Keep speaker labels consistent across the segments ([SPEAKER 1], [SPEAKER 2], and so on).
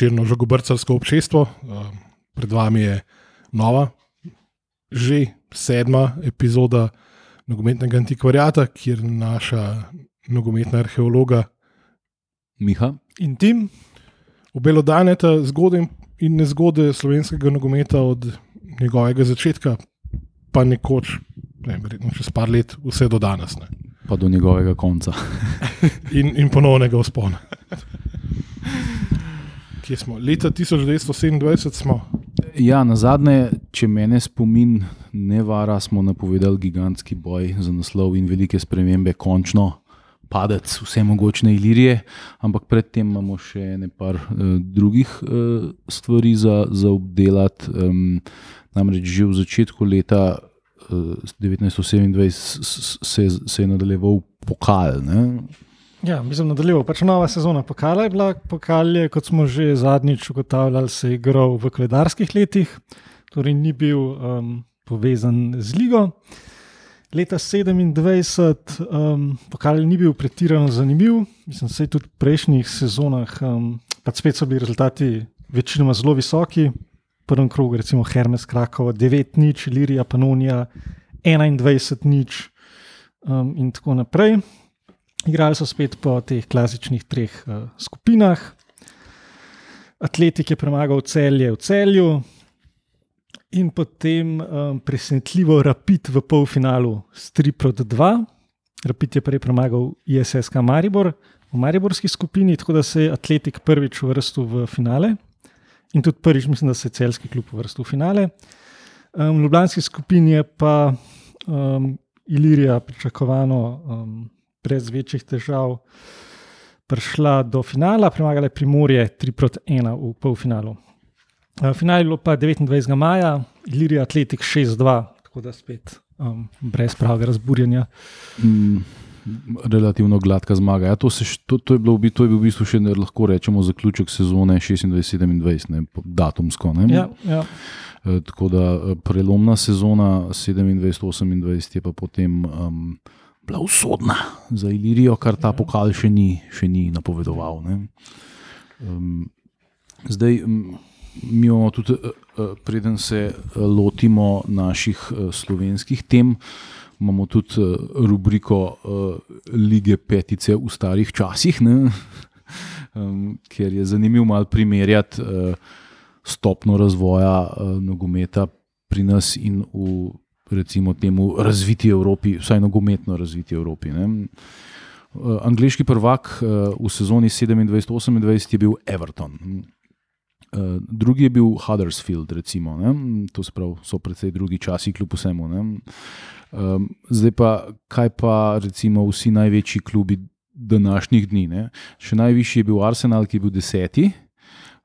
[SPEAKER 1] širno žogobrcarsko občestvo. Pred vami je nova, že sedma epizoda nogometnega antikvariata, kjer naša nogometna arheologa
[SPEAKER 2] Miha.
[SPEAKER 3] In tim,
[SPEAKER 1] obelodaneta zgode in nezgode slovenskega nogometa od njegovega začetka, pa nekoč, ne, verjetno čez par let, vse do danes. Ne.
[SPEAKER 2] Pa do njegovega konca.
[SPEAKER 1] In, in ponovnega vzpona. Kje smo? Leta 1927 smo.
[SPEAKER 2] Ja, na zadnje, če me spomin ne vara, smo napovedali gigantski boj za naslov in velike spremembe, končno padec vse mogočne ilirije, ampak predtem imamo še nekaj uh, drugih uh, stvari za, za obdelati. Um, namreč že v začetku leta uh, 1927 se, se je nadaljeval pokal. Ne?
[SPEAKER 3] Ja, mislim, nadaljeval. Pač nova sezona pokala je bila. Pokal je, kot smo že zadnjič ugotavljali, se je igral v koledarskih letih, torej ni bil um, povezan z ligo. Leta 27, um, pokal ni bil pretirano zanimiv, mislim, da se je tudi v prejšnjih sezonah, um, pa spet so bili rezultati večinoma zelo visoki. V prvem krogu, recimo Hermes Krakova, 9 nič, Lirija Panonija, 21 nič um, in tako naprej. Igrali so spet po teh klasičnih treh uh, skupinah. Atletik je premagal celje v celju, in potem um, presenetljivo Rapid v polfinalu s 3 proti 2. Rapid je prej premagal ISSK Maribor v Mariborski skupini, tako da se je Atletik prvič uvrstil v finale in tudi prvič, mislim, da se je celski klub uvrstil v finale. Um, v Ljubljanski skupini je pa um, Ilirija pričakovano um, brez večjih težav prišla do finala, premagala je Primorje 3 proti 1 v polfinalu. Uh, final je bilo pa 29. maja, Ilirija Atletik 6-2, tako da spet um, brez pravega razburjenja.
[SPEAKER 2] Mm, relativno gladka zmaga. Ja, to, se, to, to, je bilo, to je bil v bistvu še ne lahko rečemo zaključek sezone 26-27, datumsko. Ne?
[SPEAKER 3] Ja, ja.
[SPEAKER 2] E, tako da e, prelomna sezona 27-28 je pa potem. Um, Bila usodna za Ilirijo, kar ta pokal še ni, še ni napovedoval. Um, zdaj, mi imamo tudi, eh, eh, preden se eh, lotimo naših slovenskih tem, imamo tudi rubriko Lige Petice v starih časih, ne? ker je zanimivo malo primerjati stopno razvoja nogometa pri nas in v. Recimo temu razviti Evropi, vsaj nogometno razviti Evropi. Ne. Angliški prvak v sezoni 27-28 je bil Everton. Uh, drugi je bil Huddersfield, recimo, to pravi, so predvsej drugi časi, kljub vsemu. Um, zdaj pa, kaj pa recimo vsi največji klubi današnjih dni? Ne? Še najvišji je bil Arsenal, ki je bil deseti,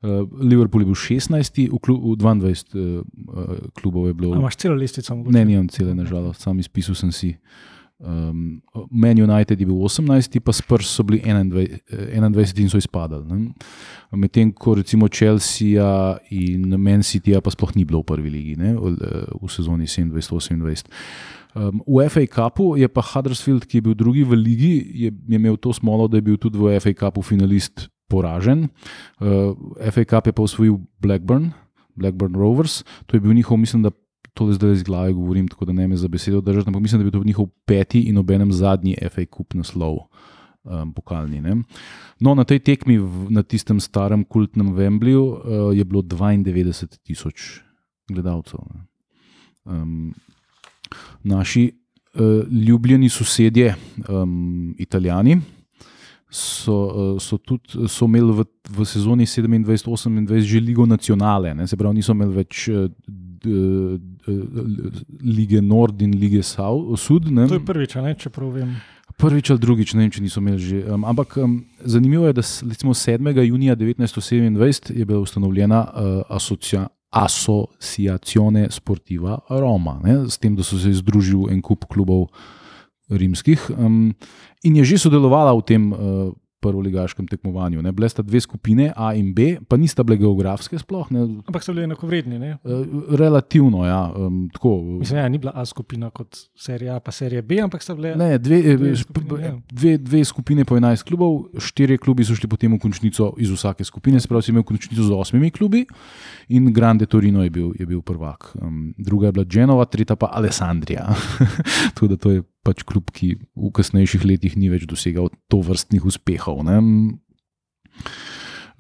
[SPEAKER 2] uh, Liverpool je bil šestnajsti, v, klub, v 22 uh, klubov je bilo.
[SPEAKER 3] Ali imaš celo listico?
[SPEAKER 2] Ne, nimam cele, nažalost, sam izpisal sem si. Um, Man United je bil 18, pa Spurs so bili 21, 21 in so izpadali. Medtem ko recimo Chelsea in Man City pa sploh ni bilo v prvi ligi ne? v, v sezoni 27-28. Um, v FA Cupu je pa Huddersfield, ki je bil drugi v ligi, je, je imel to smolo, da je bil tudi v FA Cupu finalist poražen. Uh, FA Cup je pa osvojil Blackburn, Blackburn Rovers, to je bil njihov, mislim, da to zdaj iz glave govorim, tako da ne me za besedo držati, ampak mislim, da to bil njihov peti in obenem zadnji FA Cup naslov. Um, pokalni, no, na tej tekmi, v, na tistem starem kultnem Vembleju, uh, je bilo 92 tisoč gledalcev. Um, naši uh, ljubljeni sosedje, um, Italijani, so, uh, so, tudi, so imeli v, v sezoni 27-28 že ligo nacionale, ne? se pravi, niso imeli več uh, uh, lige Nord in lige Sud.
[SPEAKER 3] To je prvič, ne, če prav vem.
[SPEAKER 2] Prvič ali drugič, ne vem, če niso imeli že. Um, ampak um, zanimivo je, da recimo 7. junija 1927 je bila ustanovljena uh, asocia, Asociacione Sportiva Roma, ne, s tem, da so se združili en kup klubov rimskih um, in je že sodelovala v tem uh, prvoligaškem tekmovanju. Ne. Bile sta dve skupine, A in B, pa nista bile geografske sploh. Ne.
[SPEAKER 3] Ampak so bili enakovredni. Ne?
[SPEAKER 2] Eh, Relativno, ja. Um, tako,
[SPEAKER 3] Mislim, ja, ni bila A skupina kot serija A, pa serija B, ampak so bile.
[SPEAKER 2] Ne, dve,
[SPEAKER 3] Dve
[SPEAKER 2] dve,
[SPEAKER 3] skupine, ja.
[SPEAKER 2] dve, dve skupine po 11 klubov, štirje klubi so šli potem v končnico iz vsake skupine, se pravi, si imel končnico z osmimi klubi in Grande Torino je bil, je bil prvak. Um, druga je bila Genova, tretja pa Alessandrija. Tako da to je pač klub, ki v kasnejših letih ni več dosegal to vrstnih uspehov. Ne.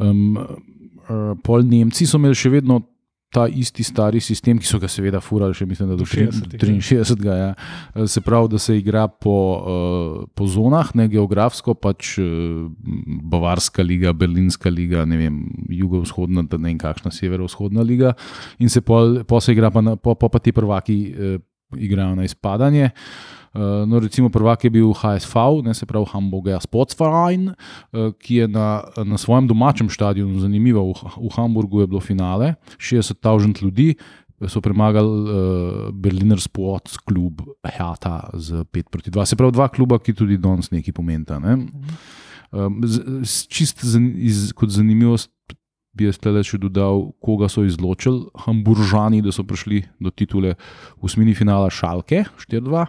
[SPEAKER 2] Um, pol Nemci so imeli še vedno. Ta isti stari sistem, ki so ga seveda furali, še mislim, da do
[SPEAKER 3] Do 60-ih,
[SPEAKER 2] 63. Ja. Se pravi, da se igra po, uh, po zonah, ne geografsko, pač Bavarska liga, Berlinska liga, ne vem, jugovzhodna, da ne vem kakšna severovzhodna liga, in se pol, pol se igra, pa, na, pol, pol pa ti prvaki uh, igrajo na izpadanje. Uh, no, recimo, prvak je bil HSV, ne, se pravi Hamburger Sportsverein, uh, ki je na, na svojem domačem stadionu, zanimivo, v, v Hamburgu je bilo finale, 60.000 ljudi. So premagali uh, Berliner Sports Club Hertha z 5 proti 2. Se pravi, dva kluba, ki tudi danes nekaj pomenita. Ne? Um, z, čist zan, iz, kot zanimivost bi jaz tole še dodal, koga so izločili, Hamburžani, da so prišli do titule v osmini finala Šalke 4-2,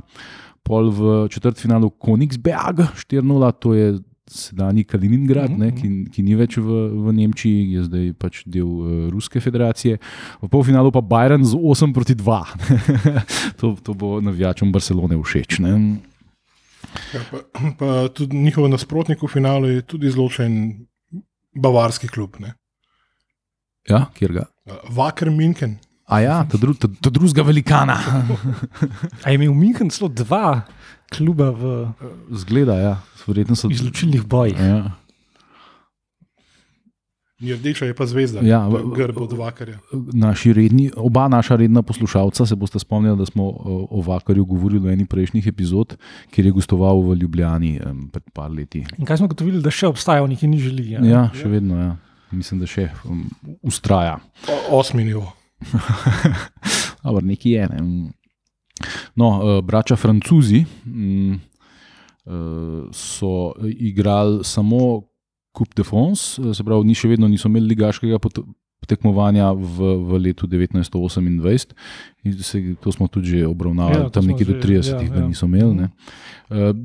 [SPEAKER 2] pol v četrtfinalu Konigsberg 4-0, to je sedanji Kaliningrad, ne, ki, ki ni več v, v Nemčiji, je zdaj pač del uh, Ruske federacije. V polfinalu pa Bayern z 8 proti 2. to, to bo navijačem Barcelone všeč. Ne.
[SPEAKER 1] Ja, pa, pa tudi njihov nasprotnik v finalu je tudi izločen bavarski klub. Ne?
[SPEAKER 2] Ja, kjer ga?
[SPEAKER 1] Vaker Minken.
[SPEAKER 2] A ja, ta, dru, ta, ta drugega velikana.
[SPEAKER 3] A je imel Minhen celo dva kluba v
[SPEAKER 2] Zgleda, ja. Verjetno so
[SPEAKER 3] izločilnih bojih.
[SPEAKER 2] Ja.
[SPEAKER 1] Ni rdeča, je pa zvezda.
[SPEAKER 2] Ja,
[SPEAKER 1] To je
[SPEAKER 2] v-
[SPEAKER 1] grb od Vakarja.
[SPEAKER 2] Naši redni, oba naša redna poslušalca se boste spomnili, da smo o, Vakarju govorili v eni prejšnjih epizod, kjer je gostoval v Ljubljani pred par leti.
[SPEAKER 3] In kaj smo gotovili, da še obstajajo neki nižji ligi. Ja?
[SPEAKER 2] Ja, še vedno, ja. mislim, da še um, ustraja.
[SPEAKER 1] O- Osmi nivo.
[SPEAKER 2] Ampak nekaj je. Ne. No, uh, braća Francozi um, uh, so igrali samo Coupe de France, eh, se pravi, ni še vedno niso imeli ligaškega tekmovanja v, v letu 1928. In Se, to smo tudi že obravnavali,
[SPEAKER 3] Ja,
[SPEAKER 2] tam nekje do
[SPEAKER 3] že-
[SPEAKER 2] 30,
[SPEAKER 3] ja,
[SPEAKER 2] ja,
[SPEAKER 3] ja.
[SPEAKER 2] niso imeli. Ne. Uh,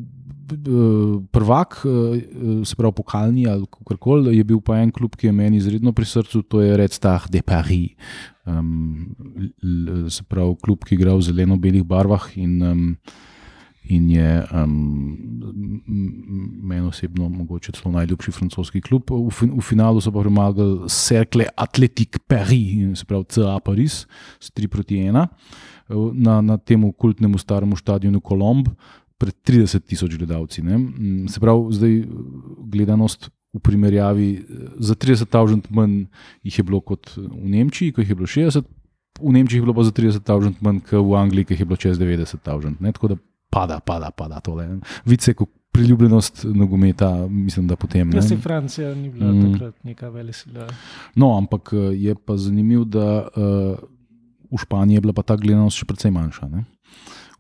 [SPEAKER 2] Prvak, eh, se pravi pokalni ali kako koli, je bil pa en klub, ki je meni izredno pri srcu, to je Red Star de Paris. Um, se pravi, klub, ki igra v zeleno-belih barvah in, um, in je um, meni osebno mogoče celo najljubši francoski klub. V, fin- v finalu so pa premagali Cercle Athletic Paris, se pravi CA Paris, s 3 proti 1 na, na tem kultnemu staremu stadionu Kolomb. Pred 30 tisoč gledalci. Ne? Se pravi, zdaj gledanost v primerjavi eh, za 30 tisoč manj jih je bilo kot v Nemčiji, ko jih je bilo 60, v Nemčiji je bilo pa za 30 tisoč manj kot v Angliji, ki jih je bilo čez 90 tisoč. Tako da pada, pada, pada tole. Vidite, kako priljubljenost nogometa, mislim, da potem.
[SPEAKER 3] Ja,
[SPEAKER 2] ne.
[SPEAKER 3] se Francija ni bila
[SPEAKER 2] Mm.
[SPEAKER 3] takrat neka velesila.
[SPEAKER 2] No, ampak eh, je pa zanimivo, da uh, v Španiji je bila pa ta gledanost še precej manjša. Ne?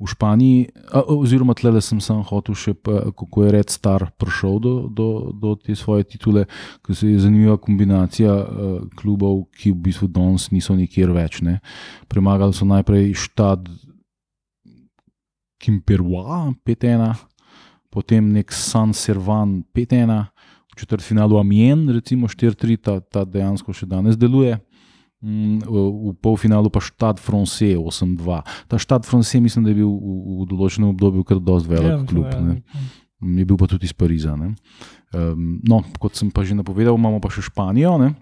[SPEAKER 2] V Španiji, a, oziroma tle sem sam hotel še, pa, kako je Red Star prišel do, do, do te svoje titule, ker se je zanimiva kombinacija uh, klubov, ki v bistvu danes niso nikjer več. Ne? Premagali so najprej štad Kimperwa 5-1, potem nek San Servan 5-1, v četrtfinalu Amien, recimo 4-3, ta, ta dejansko še danes deluje. Mm, V, polfinalu pa Štad France 8-2. Ta Štad France, mislim, da je bil v, v določenem obdobju kar dosti velik ja, klub. Ne. Mm, Je bil pa tudi iz Pariza. Ne. Um, no, kot sem pa že napovedal, imamo pa še Španijo, ne,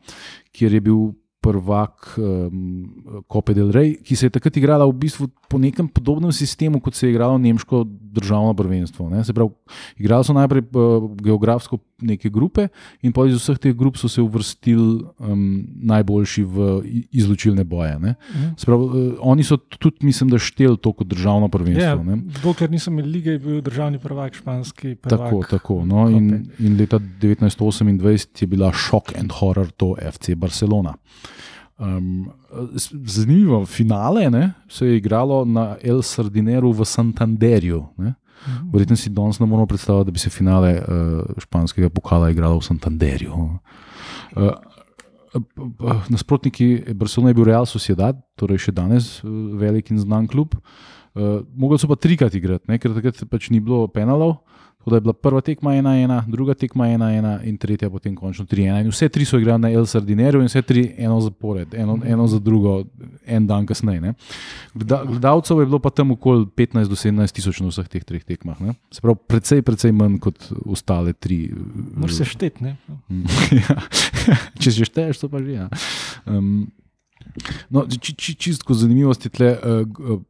[SPEAKER 2] kjer je bil prvak um, Cope del Rey, ki se je takrat igrala v bistvu po nekem podobnem sistemu, kot se je igralo nemško državno prvenstvo. Ne. Se pravi, igrali so najprej uh, geografsko neke grupe in pa iz vseh teh grup so se uvrstili um, najboljši v izločilne boje. Ne.
[SPEAKER 3] Mhm.
[SPEAKER 2] Se Pravi, uh, oni so tudi, mislim, da šteli to kot državno prvenstvo.
[SPEAKER 3] Ja, dokler nisem imel lige, je bil državni prvak, španski prvak.
[SPEAKER 2] Tako, tako. No, in, in leta 1928 je bila šok in horor to FC Barcelona. Um, zanimivo, finale ne, se je igralo na El Sardineru v Santanderju. Ne. Verjetno si danes ne moremo predstavljati, da bi se finale uh, španskega pokala igralo v Santanderju. Uh, Nasprotniki Barcelona je bil Real Sociedad, torej še danes velik in znan klub. Uh, Mogli so pa trikrat igrati, ne? ker takrat pač ni bilo penalov. Tako da je bila prva tekma 1-1, druga tekma 1-1 in tretja potem končno 3-1. In vse tri so igrali na El Sardinerju in vse tri eno zapored, eno, eno za drugo, en dan kasneje. ne. Gleda- Gledalcev je bilo pa tam okoli 15 do 17 tisoč na vseh teh treh tekmah. Ne? Se pravi, precej, precej manj kot ostale tri.
[SPEAKER 3] Moraš se šteti. ne.
[SPEAKER 2] Mm, ja. Če že šteješ, to pa že. Ja. Um, no, či, či, čistko zanimivost je tle, uh,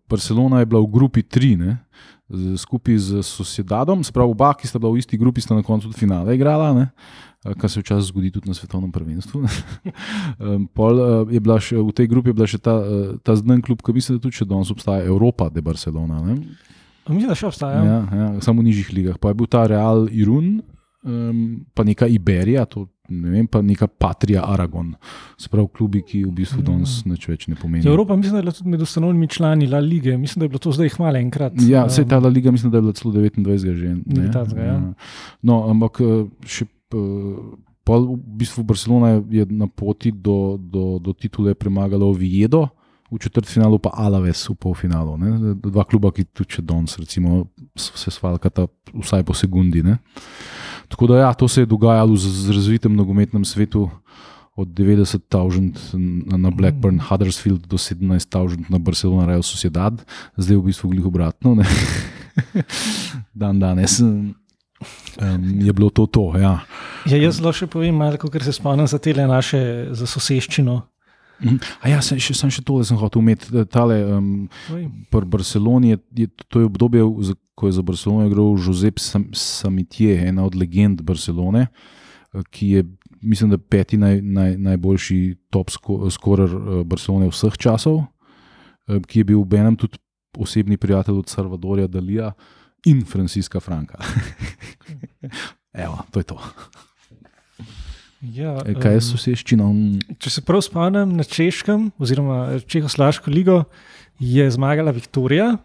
[SPEAKER 2] Barcelona je bila v grupi 3, ne, skupaj z Sociedadom, se pravi, oba, ki sta bila v isti grupi, sta na koncu tudi finale igrala. Ne. eh, Kar se včasih zgodi tudi na svetovnem prvenstvu. pol, uh, je bila še, v tej grupi je bila še ta, uh, ta znan klub, ki mislim, da tudi še danes obstaja, Evropa de Barcelona. Ne.
[SPEAKER 3] Mislim, da še obstaja.
[SPEAKER 2] Ja, ja, samo v nižjih ligah. Pa je bil ta Real Irun, um, pa neka Iberija, to, ne vem, pa neka Patria Aragon. Sprav klubi, ki v bistvu danes nič več ne pomenijo.
[SPEAKER 3] Ja, Evropa mislim, da je bila tudi med ustanovnimi člani La Lige. Mislim, da je bilo to zdaj hmale enkrat.
[SPEAKER 2] Ja,
[SPEAKER 3] Um,
[SPEAKER 2] sej ta La Liga, mislim, da je bila celo 29 že. ne.
[SPEAKER 3] Nekaj takega, ja.
[SPEAKER 2] No, ampak eh, še. eh, Pol v bistvu Barcelona je- je na poti do, do, do titule premagala Oviedo, v četrtfinalu pa Alaves v polfinalu. Ne? Dva kluba, ki tudi če danes recimo, se svalkata vsaj po sekundi. Ne? Tako da ja, to se je dogajalo z, z razvitem nogometnem svetu. Od 90.000 na- Blackburn, Huddersfield do 17.000 na Barcelona, Real Sociedad, zdaj je v bistvu glih obratno. ne. Dan danes um, je bilo to. to ja.
[SPEAKER 3] Ja, jaz zelo še povem, malo, ker se spomnim za te naše, za soseščino.
[SPEAKER 2] Mhm. A ja, sem še, sem še tole sem hotel imeti. Tale, um, pri Barceloni je, je to je obdobje, za- ko je za Barcelono igral Josep Sam- Samitier, ena od legend Barcelone, eh, ki je, mislim, da peti naj, naj, najboljši top sko- scorer eh, Barcelone vseh časov, eh, ki je bil v enem tudi osebni prijatelj od Salvadorja Dalija in Franciska Franka. Evo, to je to.
[SPEAKER 3] ja,
[SPEAKER 2] E, Kaj je soseščina?
[SPEAKER 3] Če se prav spomnim, na Češkem, oziroma Čehoslovaško ligo, je zmagala Viktorija,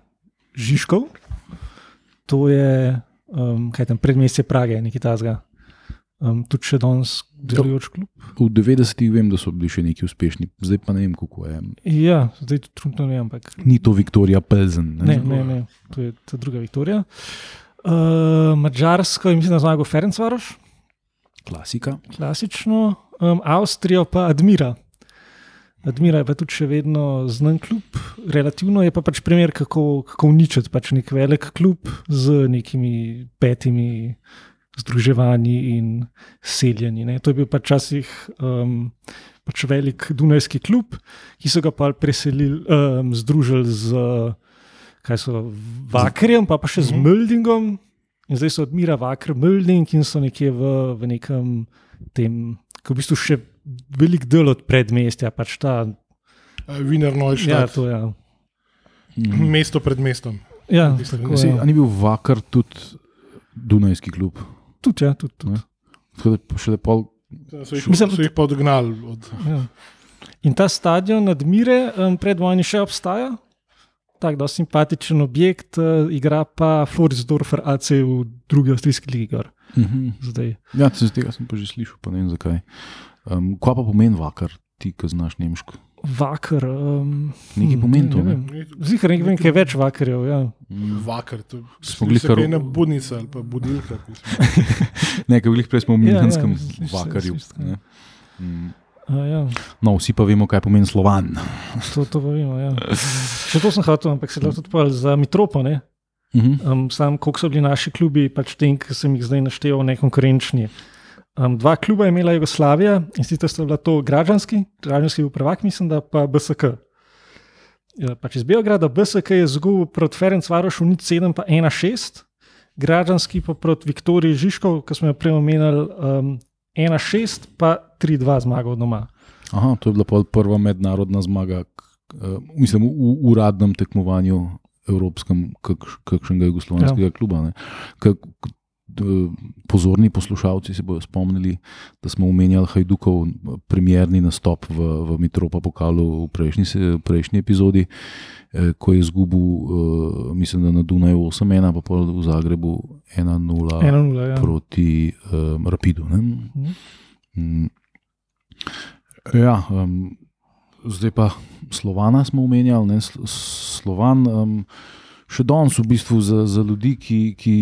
[SPEAKER 3] Žižkov, to je um, kaj tam predmestje Prage, nekaj tasga. Um, tudi še danes delujoč klub.
[SPEAKER 2] V 90-ih vem, da so bili še neki uspešni, zdaj pa ne vem, kako je.
[SPEAKER 3] Ja, zdaj tudi trudno ne vem, ampak
[SPEAKER 2] Ni to Viktorija Pelzen.
[SPEAKER 3] ne, ne, ne, to je ta druga Viktorija. Uh, Mačarsko je, mislim, da zmagal Ferencvaroš,
[SPEAKER 2] Klasika.
[SPEAKER 3] klasično, um, Avstrijo pa Admira. Admira je pa tudi še vedno znan klub, relativno je pa pač primer, kako, kako uničiti pač nek velik klub z nekimi petimi združevanji in seljenji. Ne. To je bil pač včasih um, pač velik Dunajski klub, ki so ga pa preselili, um, združili z so Vakerjem, pa, pa še z
[SPEAKER 1] Mhm.
[SPEAKER 3] Möldingom. In zdaj so odmira Vaker, Mölding in so nekje v, v nekem tem, ki v bistvu še velik del od predmestja, pač ta.
[SPEAKER 1] Viner
[SPEAKER 3] Ja,
[SPEAKER 1] Neustadt,
[SPEAKER 3] to je.
[SPEAKER 2] Mhm.
[SPEAKER 1] mesto pred mestom.
[SPEAKER 3] Ja, tako,
[SPEAKER 2] Si,
[SPEAKER 3] ja.
[SPEAKER 2] ni bil vakar tudi Dunajski klub?
[SPEAKER 3] Tudi, ja, tudi. tudi.
[SPEAKER 2] Ne. Tako da še pol.
[SPEAKER 1] So jih,
[SPEAKER 3] Mislim-
[SPEAKER 1] so jih pa odgnali. Od,
[SPEAKER 3] Ja. In ta stadion Admire um, pred vojni še obstaja. Tako da simpatičen objekt, uh, igra pa Floridsdorfer AC v drugi avstrijski ligi. gor
[SPEAKER 2] Mhm.
[SPEAKER 3] Zdaj.
[SPEAKER 2] Ja, z tega sem pa že slišal, pa ne vem zakaj. Um, kaj pa pomeni vakar, ti, ki znaš nemško?
[SPEAKER 3] Vakar. Um,
[SPEAKER 2] Nekaj pomeni to, ne?
[SPEAKER 3] Zihar nekaj, vem, kaj je več vakarjev. Ja.
[SPEAKER 2] Mm.
[SPEAKER 1] Vakar, to
[SPEAKER 2] Smo bili kar-
[SPEAKER 1] je ena budnica ali pa budilka.
[SPEAKER 2] Ne, ker glih prej smo v
[SPEAKER 3] Ja, ja, se,
[SPEAKER 2] vakarju. ne. Mm.
[SPEAKER 3] A, ja.
[SPEAKER 2] No, vsi pa vemo, kaj pomeni slovan.
[SPEAKER 3] To, to pa vemo. Ja. Še to sem hotel, ampak se lahko tudi povedal za Mitropo. Ne?
[SPEAKER 2] Mhm.
[SPEAKER 3] Um, sam, koliko so bili naši klubi, pač tem, ki sem jih zdaj naštel, nekonkurenčni. Um, dva kluba je imela Jugoslavija in sicer sta bila to Građanski, Građanski je bil prvak, mislim, da pa BSK. Ja, pač iz Beograda BSK je zgubil proti Ferenc Varošu nič 7, pa 1-6, Građanski pa proti Viktoriji Žižkov, ki smo jo prej omenjali, um, 1-6, pa 3-2 zmagal doma.
[SPEAKER 2] Aha, to je bila prva mednarodna zmaga, eh, mislim, v uradnem tekmovanju evropskem, kakš- kakšnega jugoslovanskega ja. kluba. ne. K- k- d- pozorni poslušalci se bodo spomnili, da smo omenjali Hajdukov premjerni nastop v, v Mitropa pokalu v prejšnji, se- prejšnji epizodi, eh, ko je izgubil, eh, mislim, da na Dunaju 8-1, pa v Zagrebu 1-0
[SPEAKER 3] 1-0, ja.
[SPEAKER 2] proti um, Rapidu. Ne?
[SPEAKER 3] Mhm.
[SPEAKER 2] Mm. Ja, um, zdaj pa Slovana smo omenjali. Ne? Sl- Slovan, um, še danes v bistvu za, za ljudi, ki, ki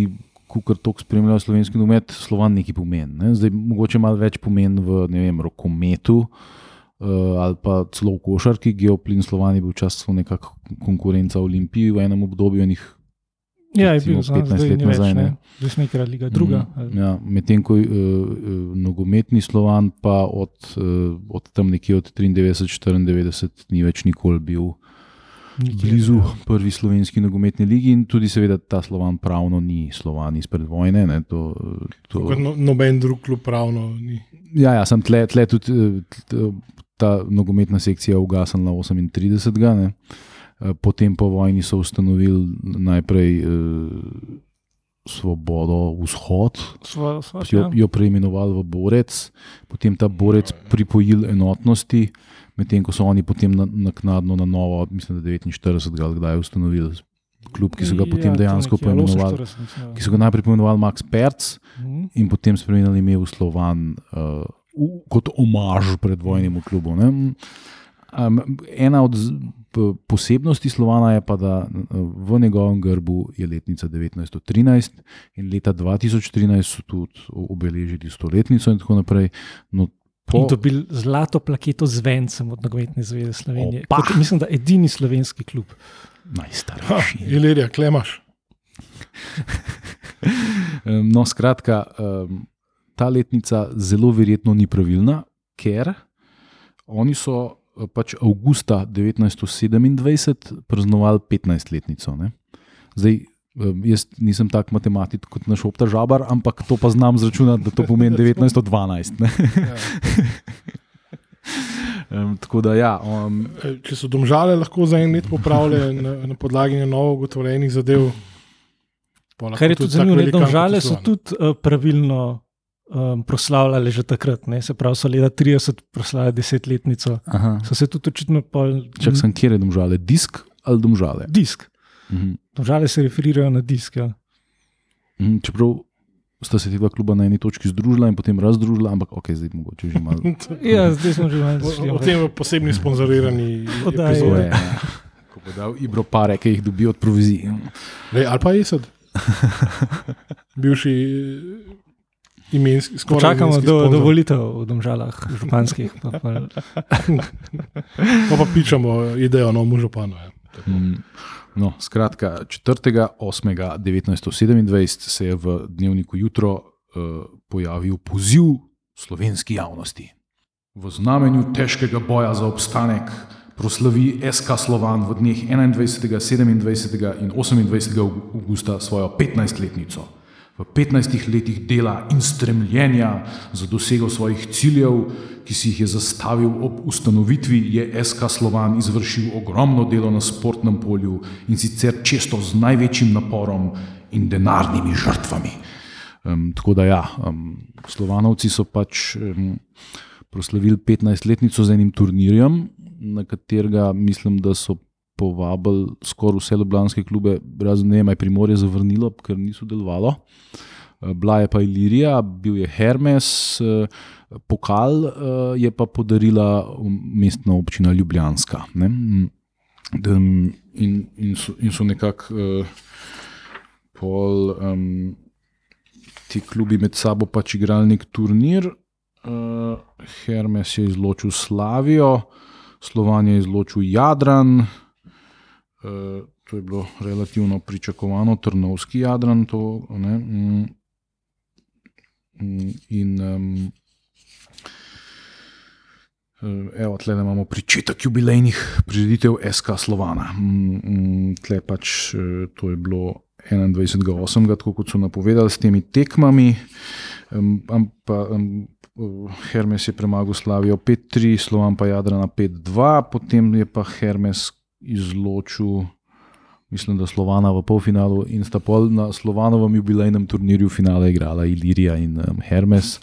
[SPEAKER 2] kar tok spremljajo slovenski nogomet, Slovan nekaj pomeni. Ne? Zdaj mogoče malo več pomeni v vem, rokometu. Uh, ali pa celo v košarki, Geoplin Slovan je bil včasih nekakšna konkurenca Olimpiji v enem obdobju, enih
[SPEAKER 3] Ja, je
[SPEAKER 2] recimo
[SPEAKER 3] bil znam,
[SPEAKER 2] 15
[SPEAKER 3] zdaj
[SPEAKER 2] let
[SPEAKER 3] več,
[SPEAKER 2] nazaj,
[SPEAKER 3] ne. Zdaj smo igrali Liga druga.
[SPEAKER 2] Mm, ja, Medtem ko je uh, uh, nogometni slovan, pa od, uh, od tam nekje od 93-94 ni več nikoli bil blizu prvi slovenski nogometni ligi in tudi, seveda, ta slovan pravno ni slovan izpred vojne. Ne, to, to,
[SPEAKER 1] Kot no, noben drug klub pravno ni.
[SPEAKER 2] ja, ja, sem tle, tle tudi eh, ta nogometna sekcija ugasnila 38. Ne. Eh, Potem po vojni so ustanovili najprej eh, Svobodo vzhod,
[SPEAKER 3] sva,
[SPEAKER 2] jo,
[SPEAKER 3] ja.
[SPEAKER 2] jo preimenovali v borec, potem ta borec pripojil enotnosti, medtem ko so oni potem na- naknadno na novo, mislim, da 49 ali kdaj ustanovili klub, ki so ga potem
[SPEAKER 3] Ja,
[SPEAKER 2] dejansko
[SPEAKER 3] nekje, ali
[SPEAKER 2] poimenovali.
[SPEAKER 3] 48, mislim, ja.
[SPEAKER 2] Ki so ga najprej poimenovali Max Perc
[SPEAKER 3] Mhm.
[SPEAKER 2] in potem spremenili ime v Slovan uh, kot omaž predvojnemu klubu. Ne? Um, ena od posebnosti Slovana je pa, da uh, v njegovem grbu je letnica 1913 in leta 2013 so tudi obeležili stoletnico in tako naprej. No,
[SPEAKER 3] In
[SPEAKER 2] po,
[SPEAKER 3] dobili zlato plaketo z vencem od Nogometne zveze Slovenije.
[SPEAKER 2] Opa!
[SPEAKER 3] Kot, mislim, da edini slovenski klub.
[SPEAKER 2] Najstarejši.
[SPEAKER 1] Ilirija, klemaš.
[SPEAKER 2] No, skratka, ta letnica zelo verjetno ni pravilna, ker oni so eh, pač avgusta 1927 praznovali 15-letnico. ne. Zdaj, jaz nisem tak matematik kot naš opta žabar, ampak to pa znam zračunati, da to pomeni 1912. ne.
[SPEAKER 1] Ja.
[SPEAKER 2] Um, tako da, ja, um,
[SPEAKER 1] Če so domžale lahko za en let popravile na, na podlagi novo ugotovljenih zadev.
[SPEAKER 3] Kar je
[SPEAKER 1] tudi
[SPEAKER 3] tudi zanimivo, da
[SPEAKER 1] velikan kot
[SPEAKER 3] žale
[SPEAKER 1] je
[SPEAKER 3] so tudi uh, pravilno um, proslavljali že takrat. Ne? Se pravi, so leta 30 proslavljali desetletnico.
[SPEAKER 2] aha,
[SPEAKER 3] So se tudi očitno pol.
[SPEAKER 2] čak sem kjer je domžale, disk ali domžale.
[SPEAKER 3] Disk.
[SPEAKER 2] Mhm.
[SPEAKER 3] Žale se referirajo na disk. Ja.
[SPEAKER 2] Mhm, Čeprav sta se ti dva kluba na eni točki združila in potem razdružila, ampak ok, zdaj mogoče že malo.
[SPEAKER 3] ja, zdaj smo že malo
[SPEAKER 1] O,
[SPEAKER 3] zašli.
[SPEAKER 1] o tem v posebni sponzorirani
[SPEAKER 2] je, ja. Ko bo dal Ibro pare, ki jih dobi od provizij.
[SPEAKER 1] Lej, ali pa Esed, bivši eh, imenski, skoraj
[SPEAKER 3] Čakamo do, do volitev v državah, županskih. Pa, pa,
[SPEAKER 1] Pa, pa pičamo idejo novemu županu. Ja.
[SPEAKER 2] Mm, No, skratka, 4. 8. 1927 se je v dnevniku jutro uh, pojavil poziv slovenski javnosti. V znamenju težkega boja za obstanek proslavi SK Slovan v dneh 21., 27. in 28. augusta svojo 15-letnico. V 15 letih dela in stremljenja za dosego svojih ciljev, ki si jih je zastavil ob ustanovitvi, je SK Slovan izvršil ogromno delo na sportnem polju in sicer često z največjim naporom in denarnimi žrtvami. Um, tako da, ja, um, Slovanovci so pač um, proslavili 15-letnico z enim turnirjem, na katerega mislim, da so povabili skoraj vse ljubljanske klube, razen ne, je Primorje zavrnilo, ker niso delovalo. Eh, Bila je pa Ilirija, bil je Hermes, eh, pokal eh, je pa podarila um, mestna občina Ljubljanska. Ne? Mm, da- In, in so, in so nekako uh, pol. Um, Ti klubi med sabo pač igrali nek turnir, uh, Hermes je izločil Slavijo, Slovan je izločil Jadran, uh, to je bilo relativno pričakovano, Trnovski Jadran. To, ne, mm, mm, in um, Evo, tle imamo pričetek jubilejnih prireditev SK Slovana. Mm, Tle pač eh, to je bilo 21.8., tako kot so napovedali s temi tekmami. Um, ampak um, Hermes je premagal Slavijo 5-3, Slovan pa Jadrana 5-2, potem je pa Hermes izločil mislim, da Slovana v polfinalu in sta pol na Slovanovem jubilejnem turnirju finale igrala Ilirija in um, Hermes.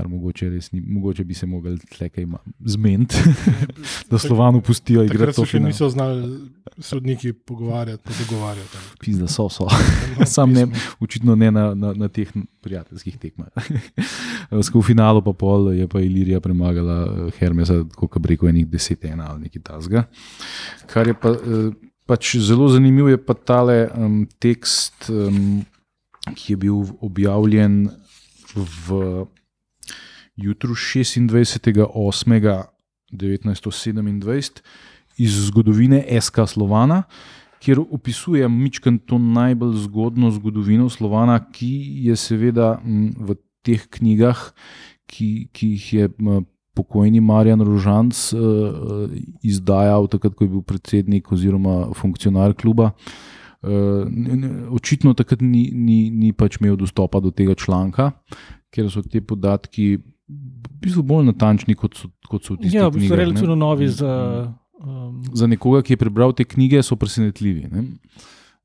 [SPEAKER 2] Kar mogoče, res ni, mogoče bi se mogli tlekaj zmeniti, da Slovanu pustijo.
[SPEAKER 1] Takrat
[SPEAKER 2] to
[SPEAKER 1] se še niso znali sodniki pogovarjati, pa dogovarjati.
[SPEAKER 2] Pizda so, so. Sam ne, očitno ne na, na, na teh prijateljskih tekmah. v finalu pa pol je pa Ilirija premagala eh, Hermesa, kot bi rekel, enih deset ena ali nekaj tasga. Kar je pa, eh, pač zelo zanimiv, je pa tale um, tekst, um, ki je bil objavljen v jutru 26.8.1927 iz zgodovine SK Slovana, kjer opisuje Mičken to najbolj zgodno zgodovino Slovana, ki je seveda v teh knjigah, ki, ki jih je pokojni Marjan Rožanc uh, izdajal, takrat, ko je bil predsednik oziroma funkcionar kluba. Uh, očitno takrat ni, ni, ni pač imel dostopa do tega članka, ker so ti podatki v bistvu bolj natančni kot so, kot so v tistih
[SPEAKER 3] Ja, v bistvu
[SPEAKER 2] knjigah, ne.
[SPEAKER 3] relativno novi za.
[SPEAKER 2] Mm.
[SPEAKER 3] Um,
[SPEAKER 2] Za nekoga, ki je prebral te knjige, so presenetljivi. ne.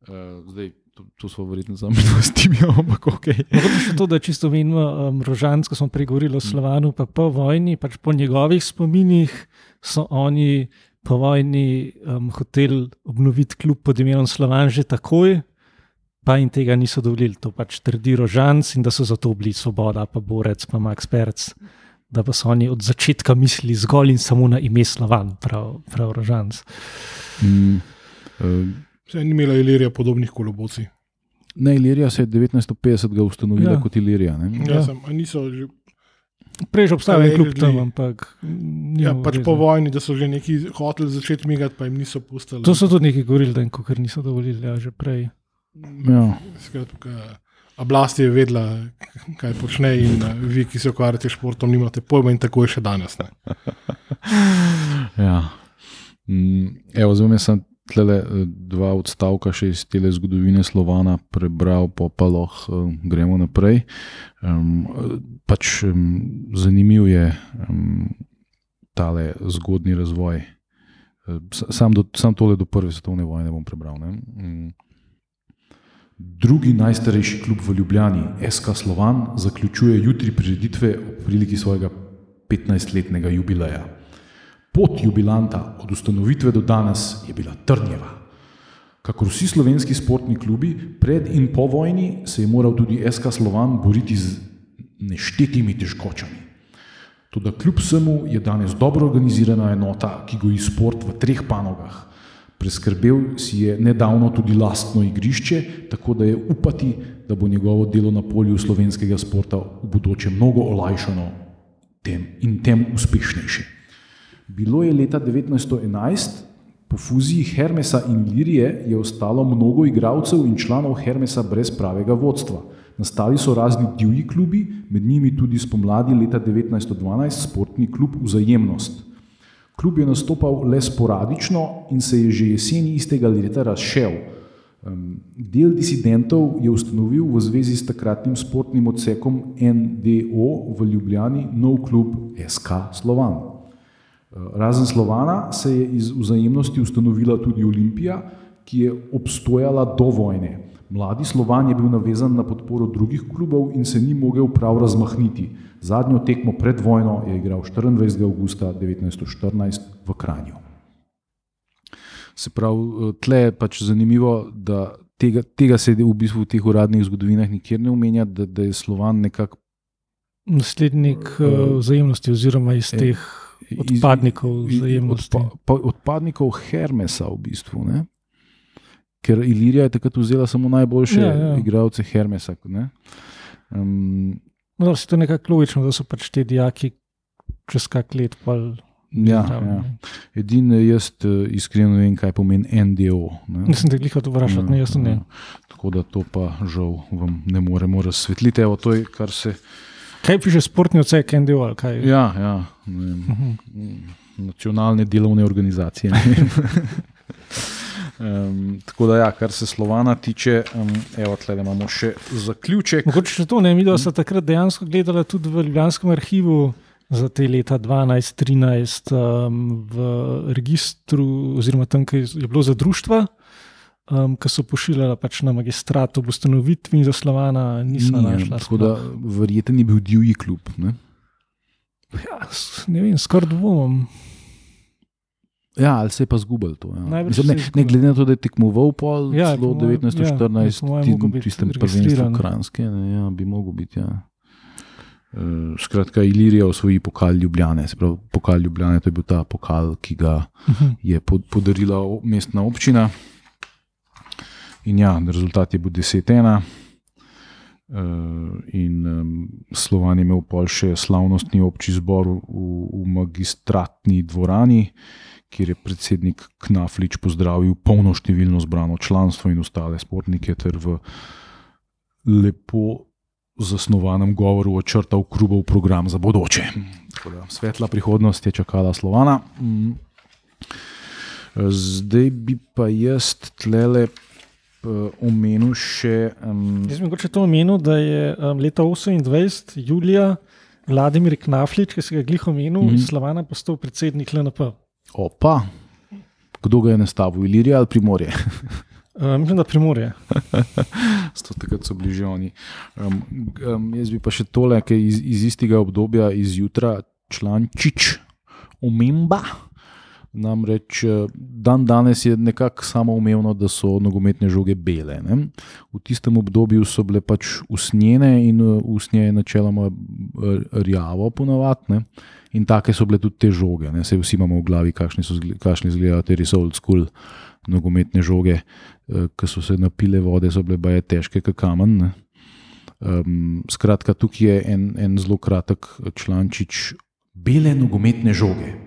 [SPEAKER 2] Uh, zdaj, to, to smo verjetno sami s tem, ampak ok.
[SPEAKER 3] Mogoče še to, da čisto menimo, um, Rožanc, ko smo pregovorili o
[SPEAKER 2] Mm.
[SPEAKER 3] Slovanu, pa po vojni, pač po njegovih spominih so oni po vojni um, hoteli obnoviti klub pod imenom Slovan že takoj, pa jim tega niso dovolili. To pač trdi Rožanc in da so zato bili Svoboda, pa Borec, pa Max Perc. Da pa so oni od začetka mislili zgolj in samo na ime Slovan, prav, prav Rožanc.
[SPEAKER 2] Mm, uh,
[SPEAKER 1] Saj ni imela Ilirija podobnih kolobocij.
[SPEAKER 2] ne, Ilirija se je 1950 ustanovila
[SPEAKER 3] Ja.
[SPEAKER 2] kot Ilirija. Ne?
[SPEAKER 1] Ja.
[SPEAKER 3] Ja.
[SPEAKER 1] Sem, a niso že,
[SPEAKER 3] Prej že obstajal en klub
[SPEAKER 1] Allegedly.
[SPEAKER 3] tam, ampak.
[SPEAKER 1] ja, pač po vojni, da so že neki hoteli začeti migati, pa jim niso pustili.
[SPEAKER 3] To so tudi neki govorili, da jim kar niso dovolili, ja, že prej.
[SPEAKER 2] Ja.
[SPEAKER 1] Skratka, oblast je vedela, kaj počne, in uh, vi, ki se ukvarjate s športom, nimate pojma, in tako je še danes. Ne?
[SPEAKER 2] Ja. Mm, Evo, zdaj sem tle dva odstavka še iz te zgodovine Slovana prebral, pa pa lahko uh, gremo naprej. Um, pač um, zanimiv je um, tale zgodni razvoj. Eh, Sam, do, sam tole do prve svetovne vojne bom prebral. Ne? Mm. Drugi najstarejši klub v Ljubljani, SK Slovan, zaključuje jutri prireditve ob priliki svojega 15-letnega jubileja. Pot jubilanta od ustanovitve do danes je bila trnjeva. Kakor vsi slovenski športni klubi, pred in po vojni se je moral tudi SK Slovan boriti z neštetimi težkočami. Toda kljub vsemu je danes dobro organizirana enota, ki goji šport v treh panogah. Preskrbel si je nedavno tudi lastno igrišče, tako da je upati, da bo njegovo delo na polju slovenskega športa v bodoče mnogo olajšano tem in tem uspešnejše. Bilo je leta 1911, po fuziji Hermesa in Lirije je ostalo mnogo igralcev in članov Hermesa brez pravega vodstva. Nastali so razni divji klubi, med njimi tudi spomladi leta 1912 športni klub Vzajemnost. Klub je nastopal le sporadično in se je že jeseni istega leta razšel. Del disidentov je ustanovil v zvezi s takratnim sportnim odsekom NDO v Ljubljani nov klub SK Slovan. Razen Slovana se je iz vzajemnosti ustanovila tudi Olimpija, ki je obstojala do vojne. Mladi Slovan je bil navezan na podporo drugih klubov in se ni mogel prav razmahniti. Zadnjo tekmo pred vojno je igral 24. augusta 1914 v Kranju. Se pravi, tle je pač zanimivo, da tega, tega se v bistvu v teh uradnih zgodovinah nikjer ne omenja, da, da je Slovan nekako
[SPEAKER 3] Naslednik uh, vzajemnosti, oziroma iz
[SPEAKER 2] Eh,
[SPEAKER 3] teh odpadnikov
[SPEAKER 2] iz-
[SPEAKER 3] vzajemnosti.
[SPEAKER 2] Odpa, pa, odpadnikov Hermesa, v bistvu. Ne? Ker Ilirija je takrat vzela samo najboljše
[SPEAKER 3] Ja,
[SPEAKER 2] ja,
[SPEAKER 3] ja.
[SPEAKER 2] ja. igralce Hermesa. ne. Um,
[SPEAKER 3] No, se to nekako logično, da so pač ti dijaki čez kak let. Pol,
[SPEAKER 2] ja,
[SPEAKER 3] zraven,
[SPEAKER 2] ja. Edino jaz eh, iskreno ne vem, kaj pomeni NDO. Ne?
[SPEAKER 3] Nisem te gliho to vprašal, ne, jaz ne.
[SPEAKER 2] Tako da to pa žal vam ne moremo razsvetliti. Evo, to je, kar se.
[SPEAKER 3] Kaj piše sportni odsek NDO ali kaj?
[SPEAKER 2] Ja, ja, ne vem,
[SPEAKER 3] Mhm.
[SPEAKER 2] nacionalne delovne organizacije. Um, tako da, ja, kar se Slovana tiče, um, evo, tle imamo še zaključek.
[SPEAKER 3] Mogoče še to ne, mi da so takrat dejansko gledali tudi v Ljubljanskem arhivu za te leta 12-13 um, v registru, oziroma tam, ki je bilo za društva. um, ki so pošiljali pač na magistrat ob ustanovitvi in zaslovana, nisem
[SPEAKER 2] Ni,
[SPEAKER 3] našla.
[SPEAKER 2] Tako da verjeten je bil divji klub. Ne?
[SPEAKER 3] Ja, ne vem, skoraj dvomim.
[SPEAKER 2] Ja, ali se je pa zgubil to. Ja. Mislim, ne, ne glede na to, da je tekmoval pol
[SPEAKER 3] Ja,
[SPEAKER 2] celo
[SPEAKER 3] mojem-
[SPEAKER 2] 1914,
[SPEAKER 3] ja,
[SPEAKER 2] tistem prvenstvu Kranjske, ne, ja, bi mogel biti. Ja. Uh, skratka, Ilirija osvoji pokal Ljubljane, pravi, pokal Ljubljane, to je bil ta pokal, ki ga
[SPEAKER 3] Mhm.
[SPEAKER 2] je pod, podarila mestna občina. In ja, rezultat je bil 10-1. Uh, in um, Slovan je imel pol še slavnostni obči zbor v, v magistratni dvorani, kjer je predsednik Knaflič pozdravil polno številno zbrano članstvo in ostale sportnike, ter v lepo zasnovanem govoru očrtal krubov program za bodoče. Da, svetla prihodnost je čakala Slovana. Mm. Zdaj bi pa jaz tlele eh, omenil še. Um,
[SPEAKER 3] Jaz bi mogoče to omenil, da je um, leta 28. julija Vladimir Knaflič, ki si ga glih omenil, mm. -hmm. iz Slovana postal predsednik LNP.
[SPEAKER 2] Opa, kdo ga je nastavil, Ilirija ali Primorje?
[SPEAKER 3] Uh, mislim, da primorje.
[SPEAKER 2] Takrat so bili že oni. Um, um, jaz bi pa še tole, ki je iz, iz istega obdobja, izjutra, člančič, omemba. Namreč eh, dan danes je nekako samoumevno, da so nogometne žoge bele. Ne? V tistem obdobju so bile pač usnjene in eh, usnje je načeloma eh, rjavo, ponavadi. In take so bile tudi te žoge. Ne? Sej vsi imamo v glavi, kakšne so kakšne izgledajo te res old school nogometne žoge, ki so se napile vode, so bile baje težke, kot kamen. ne. Um, skratka, tukaj je en, en zelo kratek člančič bele nogometne žoge.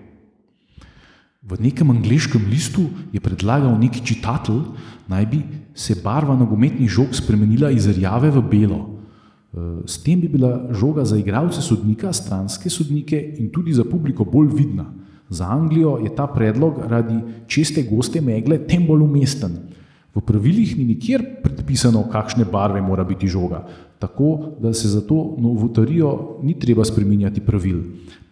[SPEAKER 2] V nekem angliškem listu je predlagal neki čitatelj, naj bi se barva nogometnih žog spremenila iz rjave v belo. Eh, S tem bi bila žoga za igralce sodnika, stranske sodnike in tudi za publiko bolj vidna. Za Anglijo je ta predlog radi čiste goste megle tem bolj umesten. V pravilih ni nikjer predpisano, kakšne barve mora biti žoga, tako da se za to novotarijo ni treba spreminjati pravil.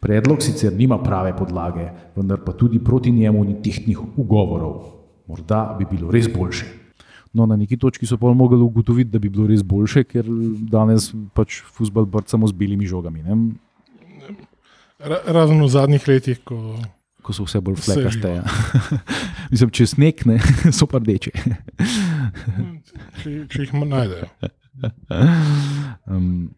[SPEAKER 2] Predlog sicer nima prave podlage, vendar pa tudi proti njemu ni tehtnih ugovorov. Morda bi bilo res boljše. No, na neki točki so pa mogli ugotoviti, da bi bilo res boljše, ker danes pač futbol brcamo z belimi žogami, ne?
[SPEAKER 1] Ra razen v zadnjih letih, ko
[SPEAKER 2] ko so vse bolj flekaste. Ja. Mislim, če sneg ne, so pa rdeče.
[SPEAKER 1] če, če jih najdejo.
[SPEAKER 2] Um,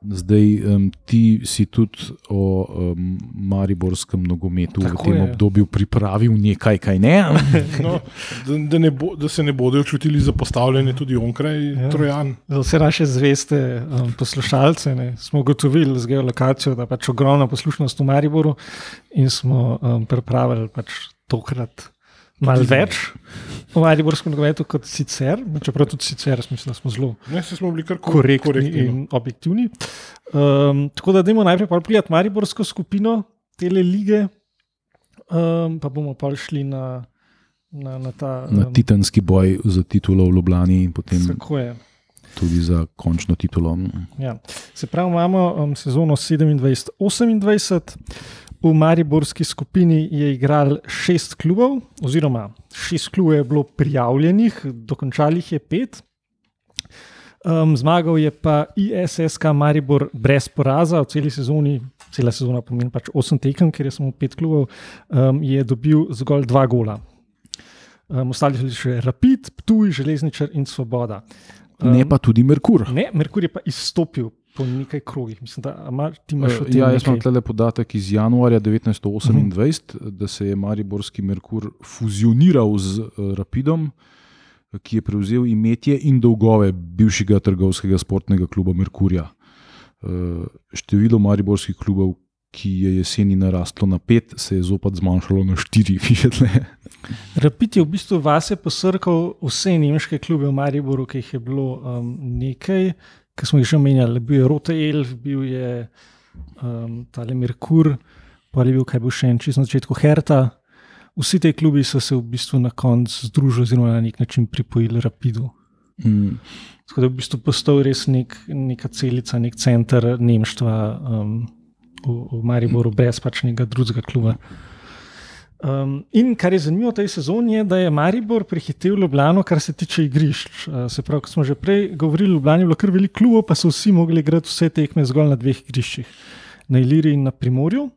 [SPEAKER 2] zdaj, um, ti si tudi o um, mariborskem nogometu
[SPEAKER 3] Tako
[SPEAKER 2] v tem
[SPEAKER 3] je.
[SPEAKER 2] obdobju pripravil nekaj, kaj ne.
[SPEAKER 1] No, da, da, ne bo, da se ne bodo čutili zapostavljeni tudi onkraj
[SPEAKER 3] Ja.
[SPEAKER 1] ja. Trojan.
[SPEAKER 3] Za vse naše zveste um, poslušalce ne, smo ugotovili z geolokacijo, da je pač ogromna poslušnost v Mariboru in smo um, pripravili pač tokrat malo več o Mariborskem nogometu kot sicer, čeprav tudi sicer mislim, da smo zelo
[SPEAKER 1] Ne, smo bili kar ko-
[SPEAKER 3] korektni,
[SPEAKER 1] korektni. no.
[SPEAKER 3] in objektivni. Um, tako da dajmo najprej pogledati Mariborsko skupino tele lige, um, pa bomo pa šli na, na, na ta.
[SPEAKER 2] Na
[SPEAKER 3] um,
[SPEAKER 2] titanski boj za titulo v Ljubljani in potem
[SPEAKER 3] Tako je.
[SPEAKER 2] tudi za končno titulo.
[SPEAKER 3] Ja. Se pravi, imamo um, sezono 27-28. V Mariborski skupini je igral šest klubov, oziroma šest klubov je bilo prijavljenih, dokončalih je pet. Um, zmagal je pa ISSK Maribor brez poraza v celi sezoni, cela sezona pomeni pač osem tekem, ker je samo pet klubov, um, je dobil zgolj dva gola. Um, ostali so še Rapid, Ptuj, Železničar in Svoboda.
[SPEAKER 2] Ne pa tudi Merkur.
[SPEAKER 3] Ne, Merkur je pa izstopil po nekaj krogih. Mislim, da ima, ti imaš tem
[SPEAKER 2] Ja, jaz imam tle podatek iz januarja 1928, uh -huh. da se je Mariborski Merkur fuzioniral z eh, Rapidom, ki je prevzel imetje in dolgove bivšega trgovskega sportnega kluba Merkurja. Eh, Število mariborskih klubov, ki je jeseni narastlo na pet, se je zopet zmanjšalo na štiri. tle.
[SPEAKER 3] Rapid je v bistvu vase posrkal vse nemške klube v Mariboru, ki jih je bilo um, nekaj, ki smo jih že omenjali. Bil je Rote Elf, bil je um, tale Merkur, pa je bil kaj bo še en čist na začetku Herta. Vsi ti klubi so se v bistvu na koncu združili, oziroma na nek način pripojili Rapidu.
[SPEAKER 2] Mm.
[SPEAKER 3] Tako da je v bistvu postal res nek, neka celica, nek center nemštva um, v, v Mariboru, brez pač nekega drugega kluba. Um, in kar je zanimivo v tej sezoni, je, da je Maribor prehitev Ljubljano, kar se tiče igrišč. Uh, se pravi, kot smo že prej govorili, v Ljubljani je bilo kar veliko klubov, pa so vsi mogli igrati vse tekme zgolj na dveh igriščih, na Iliri in na Primorju.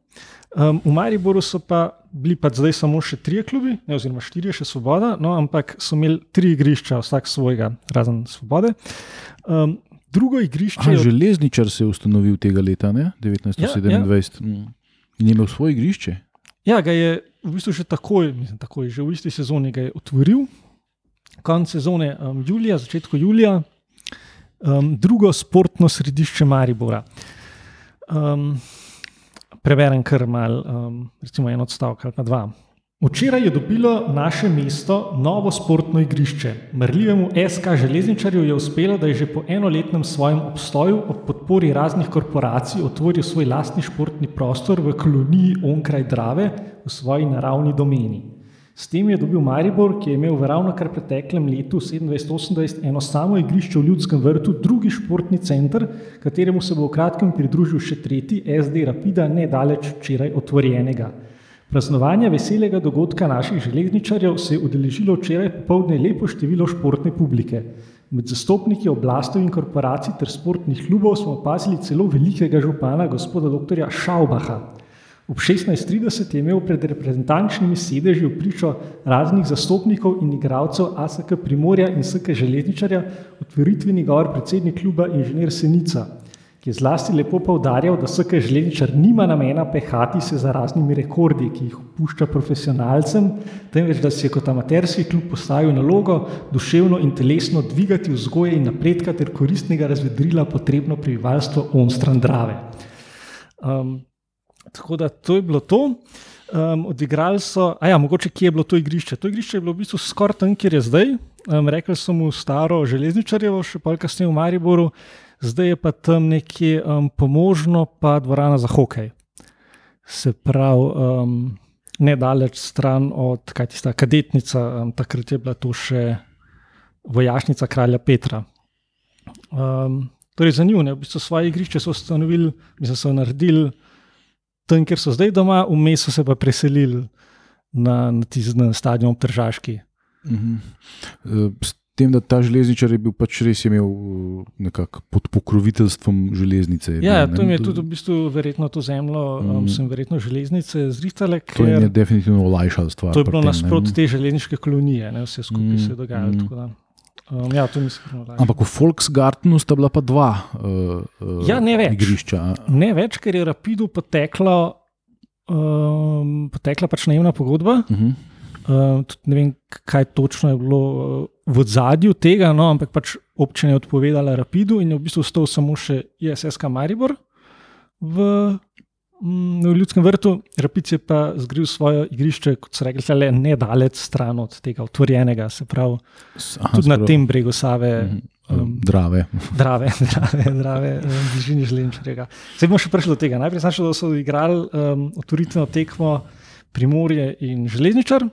[SPEAKER 3] Um, v Mariboru so pa bili pa zdaj samo še tri klubi, ne, oziroma štiri, še Svoboda, no, ampak so imeli tri igrišča, vsak svojega, razen Svobode. Um, drugo igrišče.
[SPEAKER 2] Aha, železničar se je ustanovil tega leta, ne? 1927. Ja, ja. In je imel svoje igrišče.
[SPEAKER 3] Ja, ga je v bistvu že takoj, mislim, takoj, že v isti sezoni ga je otvoril, konec sezone, um, julija, začetku julija, um, drugo sportno središče Maribora. Um, preberem kar mal, um, recimo en odstavek ali pa dva. Včeraj je dobilo naše mesto novo sportno igrišče. Mrljivemu SK železničarju je uspelo, da je že po enoletnem svojem obstoju ob podpori raznih korporacij otvoril svoj lastni športni prostor v koloniji onkraj Drave v svoji naravni domeni. S tem je dobil Maribor, ki je imel v ravno kar preteklem letu 27-28 eno samo igrišče v Ljudskem vrtu, drugi športni center, kateremu se bo v kratkem pridružil še tretji SD Rapida, nedaleč včeraj otvorjenega. Praznovanja veselega dogodka naših železničarjev se je udeležilo včeraj popovdne lepo število športne publike. Med zastopniki oblastov in korporacij ter sportnih klubov smo opazili celo velikega župana, gospoda dr. Šaubaha. Ob 16:30 je imel pred reprezentančnimi sedeži v pričo raznih zastopnikov in igralcev ASK Primorja in SK Železničarja otvoritveni govor predsednik kluba inženir Senica ki je zlasti lepo povdarjal, da SK železničar nima namena pehati se za raznimi rekordi, ki jih pušča profesionalcem, temveč da si je kot amaterski klub postavil nalogo duševno in telesno dvigati vzgoje in napredka ter koristnega razvedrila potrebno prebivalstvo onstran Drave. Um, tako da to je bilo to. Um, odigrali so, a ja, mogoče kje je bilo to igrišče. To igrišče je bilo v bistvu skoraj tam, kjer je zdaj. Um, rekli so mu staro železničarjevo, še pa kasneje v Mariboru zdaj je pa tam nekje um, pomožno, pa dvorana za hokej. Se pravi, um, nedaleč stran od kaj tista kadetnica, um, takrat je bila tu še vojašnica kralja Petra. Um, torej, zanimivo, v bistvu svoje igrišče so ustanovili, mislim, so naredili tam, kjer so zdaj doma, vmes so se pa preselili na, na tisti stadion Tržaški. -huh.
[SPEAKER 2] uh, tem, da ta železničar je bil pač res imel nekako pod pokroviteljstvom železnice.
[SPEAKER 3] Ja, bil, to mi je tudi v bistvu verjetno to zemljo, mm. um, sem verjetno železnice zrihtale.
[SPEAKER 2] To je definitivno olajšalo stvar.
[SPEAKER 3] To je bilo nasprot te železniške kolonije, ne, vse skupaj mm. se je dogajalo. Mm. Um, ja,
[SPEAKER 2] Ampak v Volksgartenu sta bila pa dva uh,
[SPEAKER 3] ja, ne
[SPEAKER 2] igrišča.
[SPEAKER 3] Ne več, ker je Rapidu potekla, um, potekla pač najemna pogodba. Uh -huh. Uh, ne vem, kaj točno je bilo uh, v zadju tega, no, ampak pač občina je odpovedala Rapidu in je v bistvu ostal samo še ISSK Maribor v, mm, v Ljudskem vrtu. Rapid je pa zgril svoje igrišče, kot so rekli, le nedalec stran od tega otvorjenega, se pravi, Aha, tudi na tem bregu Save.
[SPEAKER 2] Um, drave.
[SPEAKER 3] Drave, drave, drave, bližini železničarja. Zdaj bomo še prišli do tega. Najprej sem šel, da so igrali um, otvoritveno tekmo Primorje in Železničar.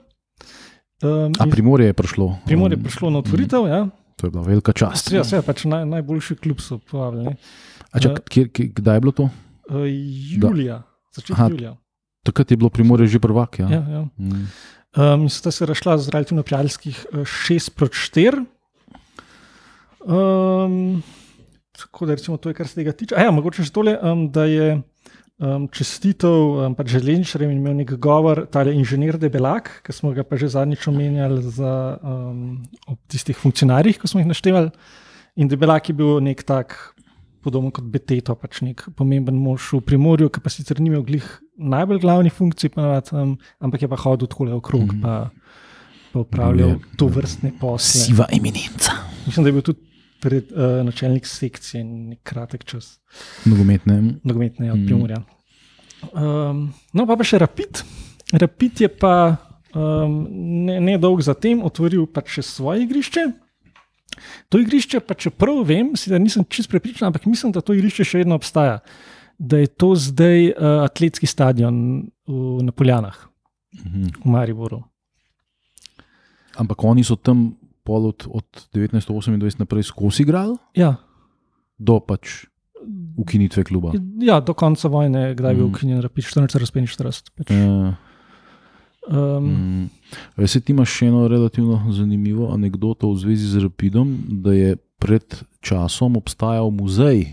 [SPEAKER 2] Um, A primorje je prišlo?
[SPEAKER 3] Primorje je prišlo na otvoritev. Mm. Ja.
[SPEAKER 2] To je bila velika čast.
[SPEAKER 3] Ja, vse, pač naj, najboljši klub so povabili.
[SPEAKER 2] Čak, uh, kjer, kjer, kdaj je bilo to?
[SPEAKER 3] Uh, julija, začetek julija.
[SPEAKER 2] Takrat je bilo primorje že prvak. Ja.
[SPEAKER 3] Ja, ja. Mm. Um, sta se rašla z relativno prijateljskih 6 proti 4. Um, tako da recimo, to je kar se tega tiče. A ja, mogoče še tole, um, da je um, čestitev um, pač železničarjem in imel nek govor, ta inženir Debelak, ki smo ga pa že zadnjič omenjali za um, tistih funkcionarjih, ko smo jih naštevali. In Debelak je bil nek tak, podoben kot Beteto, pač nek pomemben mož v Primorju, ki pa sicer ni imel glih najbolj glavnih funkcij, pa, um, ampak je pa hodil tako okrog. Mm -hmm. pa, Pa upravljal to vrstne posle.
[SPEAKER 2] Siva eminenca.
[SPEAKER 3] Mislim, da je bil tudi pred, uh, načelnik sekcije in kratek čas.
[SPEAKER 2] Nogometne.
[SPEAKER 3] Nogometne od ja, mm. Primorja. Um, no, pa, pa še Rapid. Rapid je pa um, ne, ne dolgo zatem otvoril pač še svoje igrišče. To igrišče, pa čeprav vem, da nisem čest prepričan, ampak mislim, da to igrišče še vedno obstaja. Da je to zdaj uh, atletski stadion v Napoljanah, mm -hmm. v Mariboru.
[SPEAKER 2] Ampak oni so tam pol od, od 1928 naprej skozi igrali?
[SPEAKER 3] Ja.
[SPEAKER 2] Do pač ukinitve kluba.
[SPEAKER 3] Ja, do konca vojne, kdaj je bil mm. ukinjen, 14, 45.
[SPEAKER 2] Ja.
[SPEAKER 3] Um,
[SPEAKER 2] Mm. Veš, ti imaš še eno relativno zanimivo anegdoto v zvezi z Rapidom, da je pred časom obstajal muzej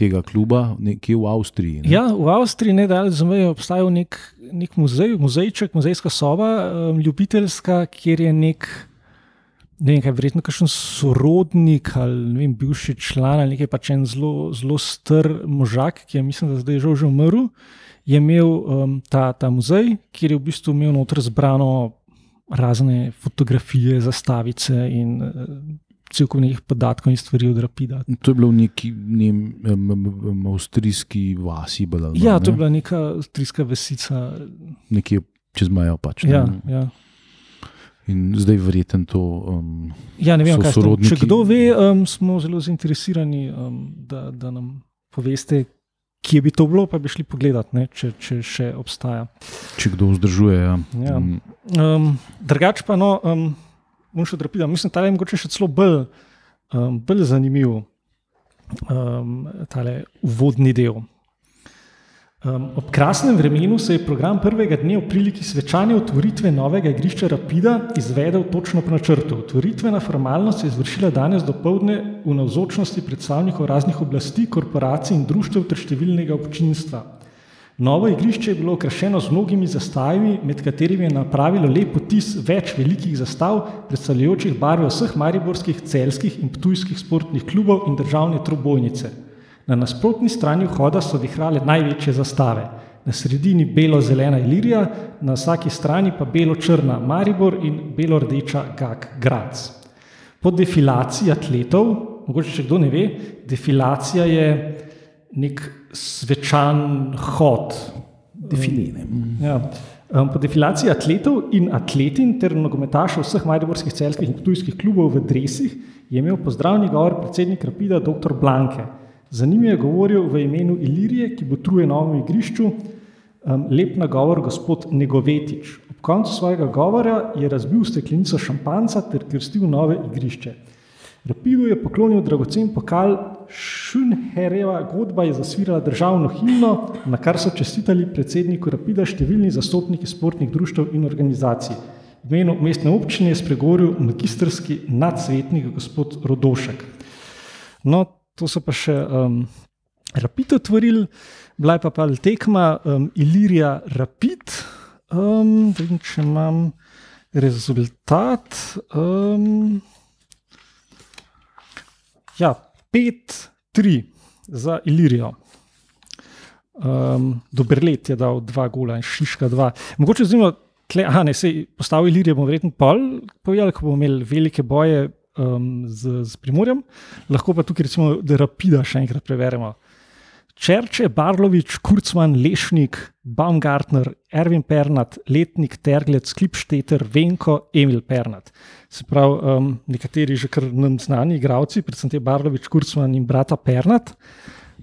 [SPEAKER 2] tega kluba nekje v Avstriji. Ne?
[SPEAKER 3] Ja, v Avstriji ne dalje za mejo obstaja nek, nek muzej, muzejček, muzejska soba, um, ljubiteljska, kjer je nek, ne vem, kaj, verjetno kakšen sorodnik ali ne vem, bivši član ali nekaj pač en zelo, zelo star možak, ki je mislim, da zdaj žal že umrl. Je imel um, ta, ta muzej, kjer je v bistvu imel noter zbrano razne fotografije, zastavice in uh, cel kup nekih podatkov in stvari od Rapida.
[SPEAKER 2] To je bilo v neki ne, em, avstrijski vasi, ali
[SPEAKER 3] Ja,
[SPEAKER 2] manj,
[SPEAKER 3] to je
[SPEAKER 2] ne?
[SPEAKER 3] bila neka avstrijska vesica.
[SPEAKER 2] nekje čez mejo. Pač, ne.
[SPEAKER 3] Ja, ja.
[SPEAKER 2] In zdaj verjeten to. Um,
[SPEAKER 3] Ja, ne vem, kaj ste. Če
[SPEAKER 2] sorodniki?
[SPEAKER 3] kdo ve, um, smo zelo zainteresirani, um, da, da nam poveste, kje bi to bilo, pa bi šli pogledat, ne, če, če še obstaja.
[SPEAKER 2] če kdo vzdržuje. Ja.
[SPEAKER 3] Ja.
[SPEAKER 2] Mm,
[SPEAKER 3] Um, drugač pa, no, um, bom še odrepil. Mislim, da je mogoče še celo bolj, um, bolj zanimiv um, tale uvodni del. Um, ob krasnem vremenu se je program prvega dne v priliki svečane otvoritve novega igrišča Rapida izvedel točno po načrtu. Otvoritvena formalnost je izvršila danes do povdne v navzočnosti predstavnikov raznih oblasti, korporacij in društev ter številnega občinstva. Novo igrišče je bilo okrašeno z mnogimi zastavami, med katerimi je napravilo lep potis več velikih zastav, predstavljajočih barve vseh mariborskih, celskih in ptujskih sportnih klubov in državne trobojnice. Na nasprotni strani vhoda so vihrale največje zastave. Na sredini belo-zelena Ilirija, na vsaki strani pa belo-črna Maribor in belo-rdeča Gag Grac. Po defilaciji atletov, mogoče če kdo ne ve, defilacija je nek svečan hod.
[SPEAKER 2] Defilene.
[SPEAKER 3] Ja. Um, Po defilaciji atletov in atletin ter nogometašev vseh mariborskih celskih in tujskih klubov v dresih je imel pozdravni govor predsednik Rapida dr. Blanke. Za njim je govoril v imenu Ilirije, ki botruje novemu igrišču, um, lep nagovor gospod Negovetič. Ob koncu svojega govora je razbil steklenico šampanca ter krstil nove igrišče. Rapidu je poklonil dragocen pokal, Šunherjeva godba je zasvirala državno himno, na kar so čestitali predsedniku Rapida številni zastopniki sportnih društv in organizacij. V imenu mestne občine je spregovoril magistrski nadsvetnik gospod Rodošek. No, to so pa še um, Rapid otvorili, bila je pa pa tekma um, Ilirija Rapid. Um, vidim, če imam rezultat. Um, Ja, 5-3 za Ilirijo. Um, Dobrlet je dal dva gola in Šiška dva. Mogoče zimo, tle, aha, ne, sej postavil Ilirijo, bomo verjetno pol povedali, ko bomo imeli velike boje um, z, z Primorjem. Lahko pa tukaj recimo, da Rapida še enkrat preverimo. Čerče, Barlovič, Kurcman, Lešnik, Baumgartner, Erwin Pernat, Letnik, Terglec, Klipšteter, Venko, Emil Pernat. Se pravi, um, nekateri že kar nam znani igravci, predvsem te Barlovič, Kurcman in brata Pernat.